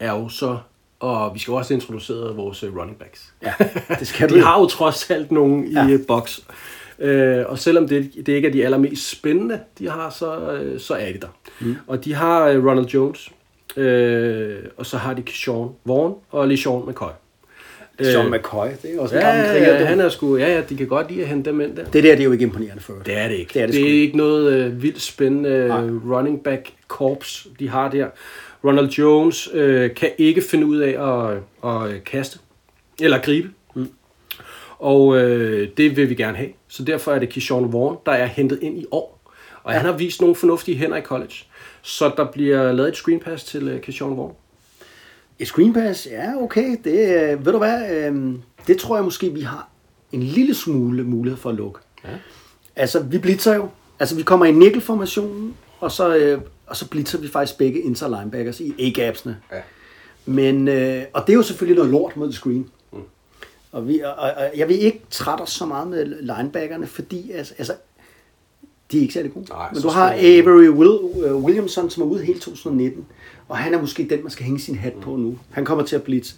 er jo så, og vi skal også have introduceret vores øh, running backs. Ja, det [LAUGHS] skal du De har jo trods alt nogen Ja. i ja. boks. Øh, og selvom det, det ikke er de allermest spændende, de har, så, øh, så er de der. Mm. Og de har øh, Ronald Jones, øh, og så har de Sean Vaughn og LeSean McCoy. Sean McCoy, det er også en Ja, gammel kriger. ja, han er sgu, ja, ja, de kan godt lide at hente dem ind der. Det der, det er jo ikke imponerende for. Det er det ikke. Det er det det er ikke. noget øh, vildt spændende øh, running back korps, de har der. Ronald Jones øh, kan ikke finde ud af at, at, at kaste eller gribe. Mm. Og øh, det vil vi gerne have. Så derfor er det Keyshawn Vaughn, der er hentet ind i år. Og ja. han har vist nogle fornuftige hænder i college. Så der bliver lavet et screen pass til øh, Keyshawn Vaughn. Et screen pass, ja okay, det, øh, ved du hvad, øh, det tror jeg måske, vi har en lille smule mulighed for at lukke. Ja. Altså, vi blitzer jo. Altså, vi kommer i nickelformationen, og så, øh, og så blitzer vi faktisk begge inside linebackers i A-gapsene. Ja. Men, øh, og det er jo selvfølgelig noget lort mod screen. Mm. Og, vi, og, og jeg vil ikke trætte os så meget med linebackerne, fordi altså, altså de er ikke særlig gode. Nej, Men du har. Avery Will, uh, Williamson, som er ude hele 2019, og han er måske den, man skal hænge sin hat på nu. Han kommer til at blitse.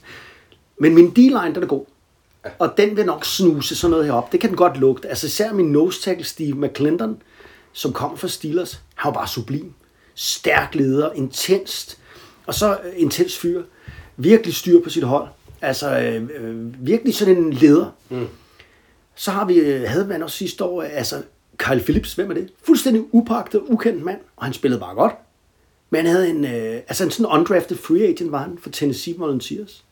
Men min D-line, den er god. Og den vil nok snuse sådan noget herop. Det kan den godt lugte. Altså især min nose tackle Steve McClendon, som kommer fra Steelers. Han var bare sublim. Stærk leder, intenst. Og så øh, intens fyr. Virkelig styr på sit hold. Altså øh, øh, virkelig sådan en leder. Mm. Så har vi, øh, havde man også sidste år, øh, altså Kyle Phillips, hvem er det? Fuldstændig upagtet, ukendt mand, og han spillede bare godt. Men han havde en, øh, altså en sådan undrafted free agent var han for Tennessee Volunteers.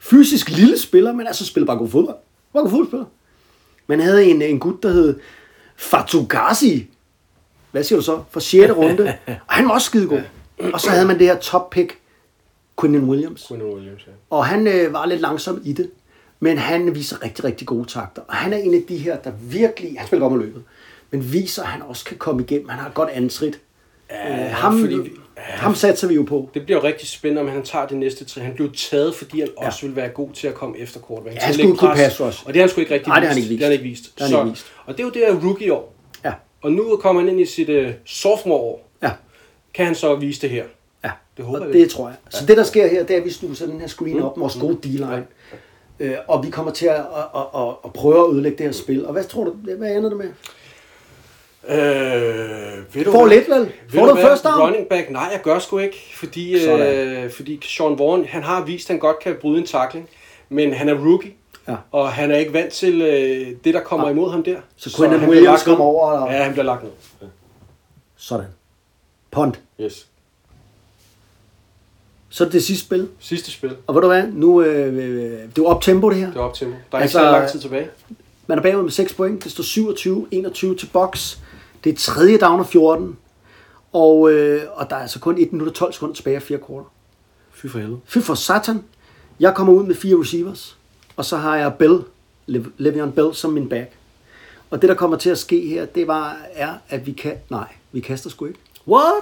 Fysisk lille spiller, men altså spillede bare god fodbold. Bare god fodboldspiller. Man havde en, en gut, der hed Fatugasi. Hvad siger du så? For 6. runde. [LAUGHS] Og han var også skidegod. Og så havde man det her top pick, Quinton Williams. Quinton Williams, ja. Og han øh, var lidt langsom i det, men han viser rigtig, rigtig gode takter. Og han er en af de her, der virkelig, han spiller godt med løbet, men viser, at han også kan komme igennem. Han har et godt ansrit. Ja, øh, ham, fordi vi- ham satser vi jo på. Det bliver jo rigtig spændende, om han tager det næste trin. Han blev taget, fordi han ja. også ville være god til at komme efter quarterback. Ja, han skulle kunne passe os. Og det har han sgu ikke rigtig Nej, det har vist. han ikke Det har han ikke vist. Det han ikke vist. Og det er jo det her rookie-år. Ja, Og nu kommer han ind i sit uh, sophomore-år. ja, Kan han så vise det her? ja. Det håber og jeg det tror jeg. Så det, der sker her, det er, at vi snuser den her screen op med vores gode D-line. Øh, og vi kommer til at, at, at, at, at prøve at ødelægge det her spil. Og hvad tror du, hvad ender det med? Øh, ved du Får hvad? lidt, vel? Ved Får du first down? Running back? Nej, jeg gør sgu ikke. Fordi, Sådan. øh, fordi Sean Vaughan, han har vist, at han godt kan bryde en tackling. Men han er rookie. Ja. Og han er ikke vant til øh, det, der kommer imod ham der. Så han bliver Williams kommer over, og- Ja, han bliver lagt ned. Sådan. Punt. Yes. Så det sidste spil. Sidste spil. Og ved du hvad, nu øh, øh, det er jo op tempo det her. Det er op til mig. Der er Altså, ikke så lang tid tilbage. Man er bagud med 6 point. Det står 27-21 til box. Det er tredje down og 14. Og, øh, og der er altså kun 1 minut og 12 sekunder tilbage af fire kvarter. Fy for helvede. Fy for satan. Jeg kommer ud med fire receivers. Og så har jeg Bell, Le- Le'Veon Bell som min back. Og det, der kommer til at ske her, det var, er, at vi kan... Nej, vi kaster sgu ikke. What?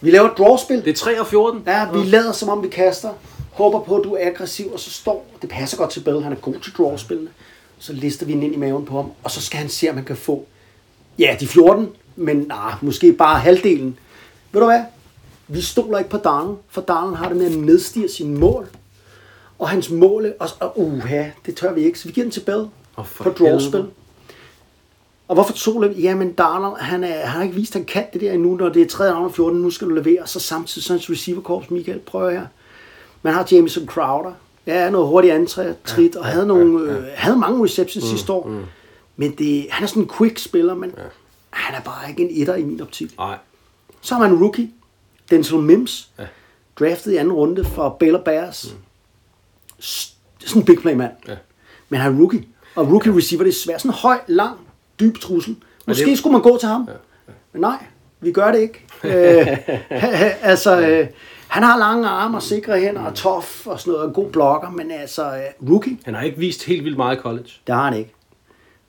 Vi laver et drawspil. Det er 3 og 14. Ja, vi lader som om vi kaster. Håber på, at du er aggressiv, og så står... Det passer godt til Bell, han er god til drawspillene. Så lister vi den ind i maven på ham, og så skal han se, om han kan få... Ja, de 14, men nah, måske bare halvdelen. Ved du hvad? Vi stoler ikke på Darnold, for Darnold har det med at nedstige sine mål. Og hans mål, og, og uha, det tør vi ikke, så vi giver den til Bell på drawspil. Og hvorfor stoler vi? Jamen, Darnold, han, er, han har ikke vist, at han kan det der endnu, når det er 3. round og 14, nu skal du levere. Så samtidig så hans receiverkorps, Michael, prøver her. Man har Jameson Crowder. Ja, noget hurtigt antræt, trit, og havde, nogle, øh, havde mange receptions sidste år. Men det, han er sådan en quick spiller, men han er bare ikke en etter i min optik. Nej. Så har man en rookie, Denzel Mims, ja. draftet i anden runde for Baylor Bears. Mm. Sådan en big play mand. Ja. Men han er rookie. Og rookie receiver, det er svært. Sådan en høj, lang, dyb trussel. Måske det- skulle man gå til ham. Ja. Men nej, vi gør det ikke. [LAUGHS] øh, [LAUGHS] altså, øh, han har lange arme og sikre hænder og tough og sådan noget, og god blokker, men altså, øh, rookie, Han har ikke vist helt vildt meget i college. det har han ikke.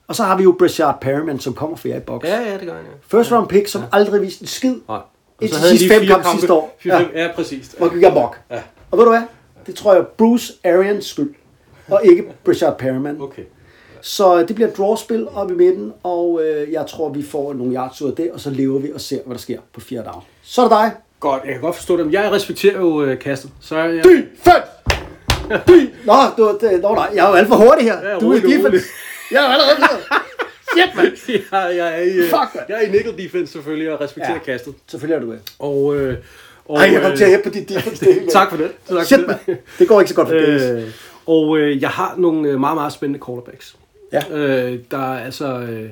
Og så har vi jo Brashard Perryman, som kommer for jer i boks. Ja, ja, det gør han, ja. First round pick, som aldrig viste en skid. Nej. Indtil sidste fem fire kampe sidste år. Fire, Ja. ja, præcis. Og gik amok. Ja. Og ved du hvad? Det tror jeg er Bruce Arians skyld, og ikke Brashard Perryman. Okay. Så det bliver et drawspil op i midten, og øh, jeg tror, vi får nogle yards ud af det, og så lever vi og ser, hvad der sker på fjerde down. Så er det dig. Godt, jeg kan godt forstå det. men Jeg respekterer jo øh, kastet. Så jeg, Defense! Nå, du, det, nå nej, jeg er jo alt for hurtig her. Ja, du er defense. Jeg er allerede klar. Shit, mand. [LAUGHS] jeg, jeg, er i, øh, Fuck, mand. jeg er i nickel defense selvfølgelig, og respekterer Ja. ja. kastet. Selvfølgelig er du det. Og, øh, og, Ej, jeg kom øh, til at hæppe på dit defense. Det, Tak for det. Tak Shit, for det. Det går ikke så godt for. Øh, og øh, jeg har nogle øh, meget, meget spændende quarterbacks. Ja. Øh, der er altså... Øh,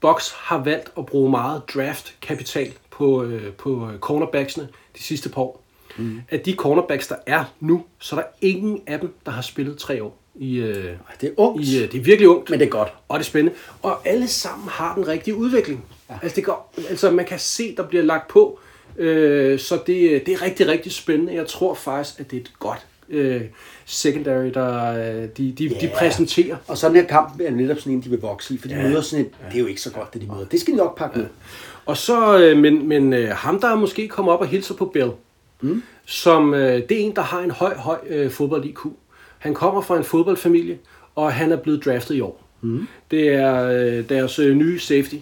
Box har valgt at bruge meget draft-kapital på, øh, på cornerbacksene de sidste par år. Mm. Af de cornerbacks, der er nu, så er der ingen af dem, der har spillet tre år. I, øh, Det er ungt, i, øh, det er virkelig ungt. men det er godt. Og det er spændende. Og alle sammen har den rigtige udvikling. Ja. Altså, det går, altså, man kan se, der bliver lagt på. Øh, så det, det er rigtig, rigtig spændende. Jeg tror faktisk, at det er et godt øh, secondary, der øh, de, de, de Ja. præsenterer. Og sådan her kamp er netop sådan en, de vil vokse i, for de møder sådan et, det er jo ikke så godt, det de møder. Det skal de nok pakke ud. Og så, øh, men, men øh, ham, der er måske kommet op og hilser på Bill, mm. som øh, det er en, der har en høj, høj øh, fodbold-IQ. Han kommer fra en fodboldfamilie, og han er blevet draftet i år. Mm. Det er øh, deres øh, nye safety,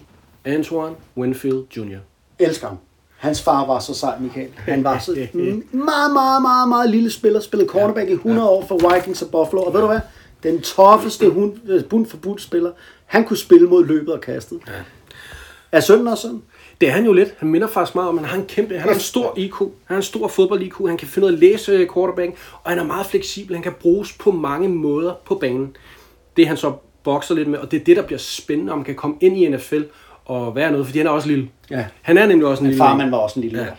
Antoine Winfield Jr. Elsker ham. Hans far var så sej, Michael. Han var så en [LAUGHS] meget, meget, meget, meget lille spiller. Spillede cornerback i 100 år for Vikings og Buffalo. Og ved du hvad? Den toffeste hund, øh, bund for bund spiller. Han kunne spille mod løbet og kastet. Ja. Er sønnen også sådan? Det er han jo lidt. Han minder faktisk meget om, han har en kæmpe, han har en stor IQ. Han har en stor fodbold-IQ. Han kan finde ud af at læse øh, quarterback, og han er meget fleksibel. Han kan bruges på mange måder på banen. Det han så bokser lidt med, og det er det, der bliver spændende, om han kan komme ind i NFL og være noget, fordi han er også lille. Ja. Han er nemlig også en lille. Farmand var også en lille Ja. ja.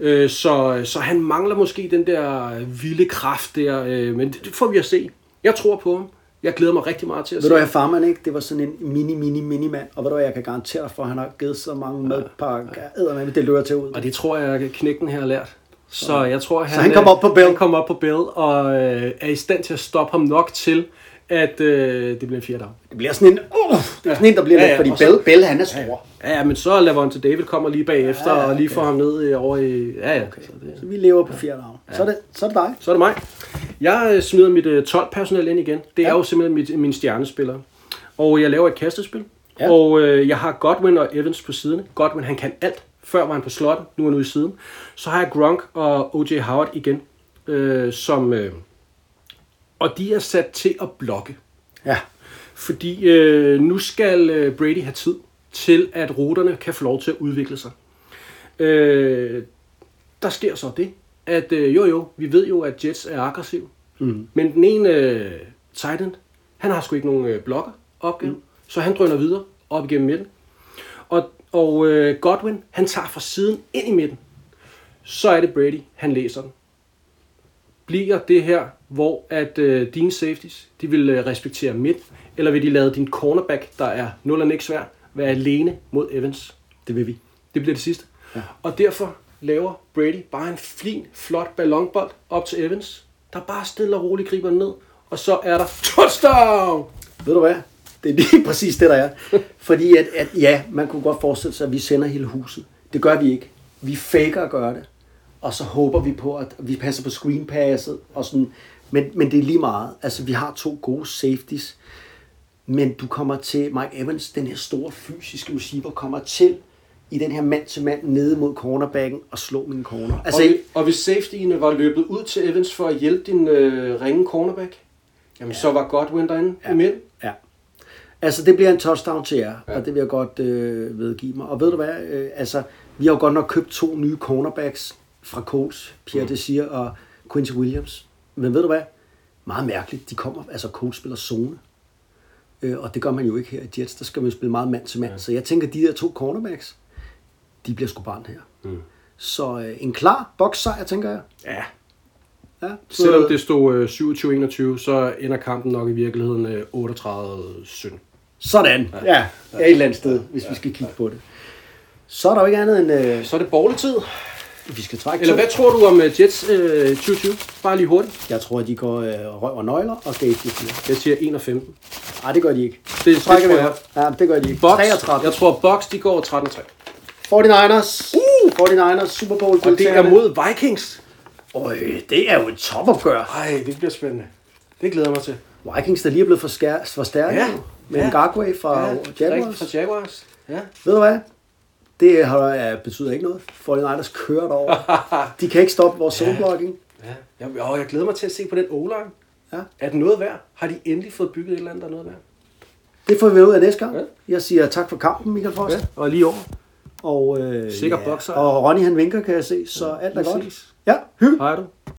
Øh, så, så han mangler måske den der vilde kraft der, øh, men det, det får vi at se. Jeg tror på ham. Jeg glæder mig rigtig meget til at Ved se. du hvad, farmand ikke? Det var sådan en mini, mini, mini mand. Og ved du jeg kan garantere for, at han har givet så mange madpakker. Ja. Det løber til ud. Og det tror jeg, knækken her har lært. Så jeg tror, han, han kommer op på Bill. Han kommer op på Bill og øh, er i stand til at stoppe ham nok til, at øh, det bliver en fjerde dag. Det bliver sådan en, uh, det er sådan en, der bliver Ja, lidt, ja, fordi og så- Bell, Bell, han er stor. Ja, ja, men så Lavonte David kommer lige bagefter Ja, ja, og lige okay. får ham ned øh, over i... Ja, ja. Okay. Så, det, Så vi lever på fjerde navn. Så, er det, så er det dig. så er det mig. Jeg øh, smider mit øh, 12-personel ind igen. Det er Ja. jo simpelthen mit, min stjernespiller. Og jeg laver et kastespil. Ja. Ja. Og øh, jeg har Godwin og Evans på siden. Godwin, han kan alt. Før var han på slotten, nu er han ude i siden. Så har jeg Gronk og O.J. Howard igen, øh, som... Øh, og de er sat til at blokke. Ja. Fordi øh, nu skal øh, Brady have tid til, at ruterne kan få lov til at udvikle sig. Øh, der sker så det, at øh, jo jo, vi ved jo, at Jets er aggressiv. Mm. Men den ene øh, tight end, han har sgu ikke nogen øh, blokker opgave, mm. så han drøner videre op igennem midten. Og, og øh, Godwin, han tager fra siden ind i midten. Så er det Brady, han læser den. Bliver det her, hvor at øh, dine safeties, de vil øh, respektere midt, eller vil de lade din cornerback, der er 0 og svær, være alene mod Evans? Det vil vi. Det bliver det sidste. Ja. Og derfor laver Brady bare en fin, flot ballonbold op til Evans, der bare stille og roligt griber ned, og så er der touchdown! Ved du hvad? Det er lige [LAUGHS] præcis det, der er. Fordi at, at ja, man kunne godt forestille sig, at vi sender hele huset. Det gør vi ikke. Vi faker at gøre det. Og så håber vi på, at vi passer på screenpasset og sådan. Men, men det er lige meget. Altså, vi har to gode safeties. Men du kommer til, Mike Evans, den her store fysiske receiver, kommer til i den her mand til mand nede mod cornerbacken og slå min corner. Altså, og, og hvis safetyene var løbet ud til Evans for at hjælpe din øh, ringe cornerback, jamen ja. så var Godwin derinde ja. i midten. Ja. Altså, det bliver en touchdown til jer, ja. og det vil jeg godt øh, vedgive mig. Og ved du hvad, øh, altså, vi har jo godt nok købt to nye cornerbacks fra Colts, Pierre mm. Desir og Quincy Williams. Men ved du hvad, meget mærkeligt, de kommer, altså Colts spiller zone. Øh, og det gør man jo ikke her i Jets, der skal man jo spille meget mand til mand. Ja. Så jeg tænker, de der to cornerbacks, de bliver sgu barn her. Mm. Så øh, en klar bokssejr, tænker jeg. Ja. Ja, Selvom det stod øh, 27-21, så ender kampen nok i virkeligheden øh, 38-17. Sådan, ja. ja. ja. Et eller andet sted, hvis ja. vi skal kigge på det. Så er der jo ikke andet end, øh, Så er det borgerlig-tid. Vi skal trække Eller to. hvad tror du om øh, Jets øh, 2020? Bare lige hurtigt. Jeg tror, at de går øh, røv og nøgler og skal ikke fire. Jeg siger 1 og 15. Nej, det gør de ikke. Det, det Trækker vi jeg. Ja, det gør de ikke. Bucks, 33. jeg tror, Bucks de går 13-3. 49ers. Uh! 49ers Super Bowl. Og det er mod Vikings. Øj, det er jo et topopgør. Ej, det bliver spændende. Det glæder jeg mig til. Vikings, der lige er blevet forskær- forstærket Ja. ja. med Ja. en Gargway fra Ja, Jaguars. fra Jaguars. Ja. Ved du hvad? Det har, er, betyder ikke noget. 49ers kører derover. De kan ikke stoppe vores zoneblocking. ja. Jeg, åh, jeg glæder mig til at se på den o Ja. Er det noget værd? Har de endelig fået bygget et eller andet, der er noget værd? Det får vi ud af næste gang. Ja. Jeg siger tak for kampen, Michael Frost. Ja, og lige over. Og, øh, Sikker bokser. Og Ronny han vinker, kan jeg se, så alt er godt. ses. Ja, hygge. Hej du.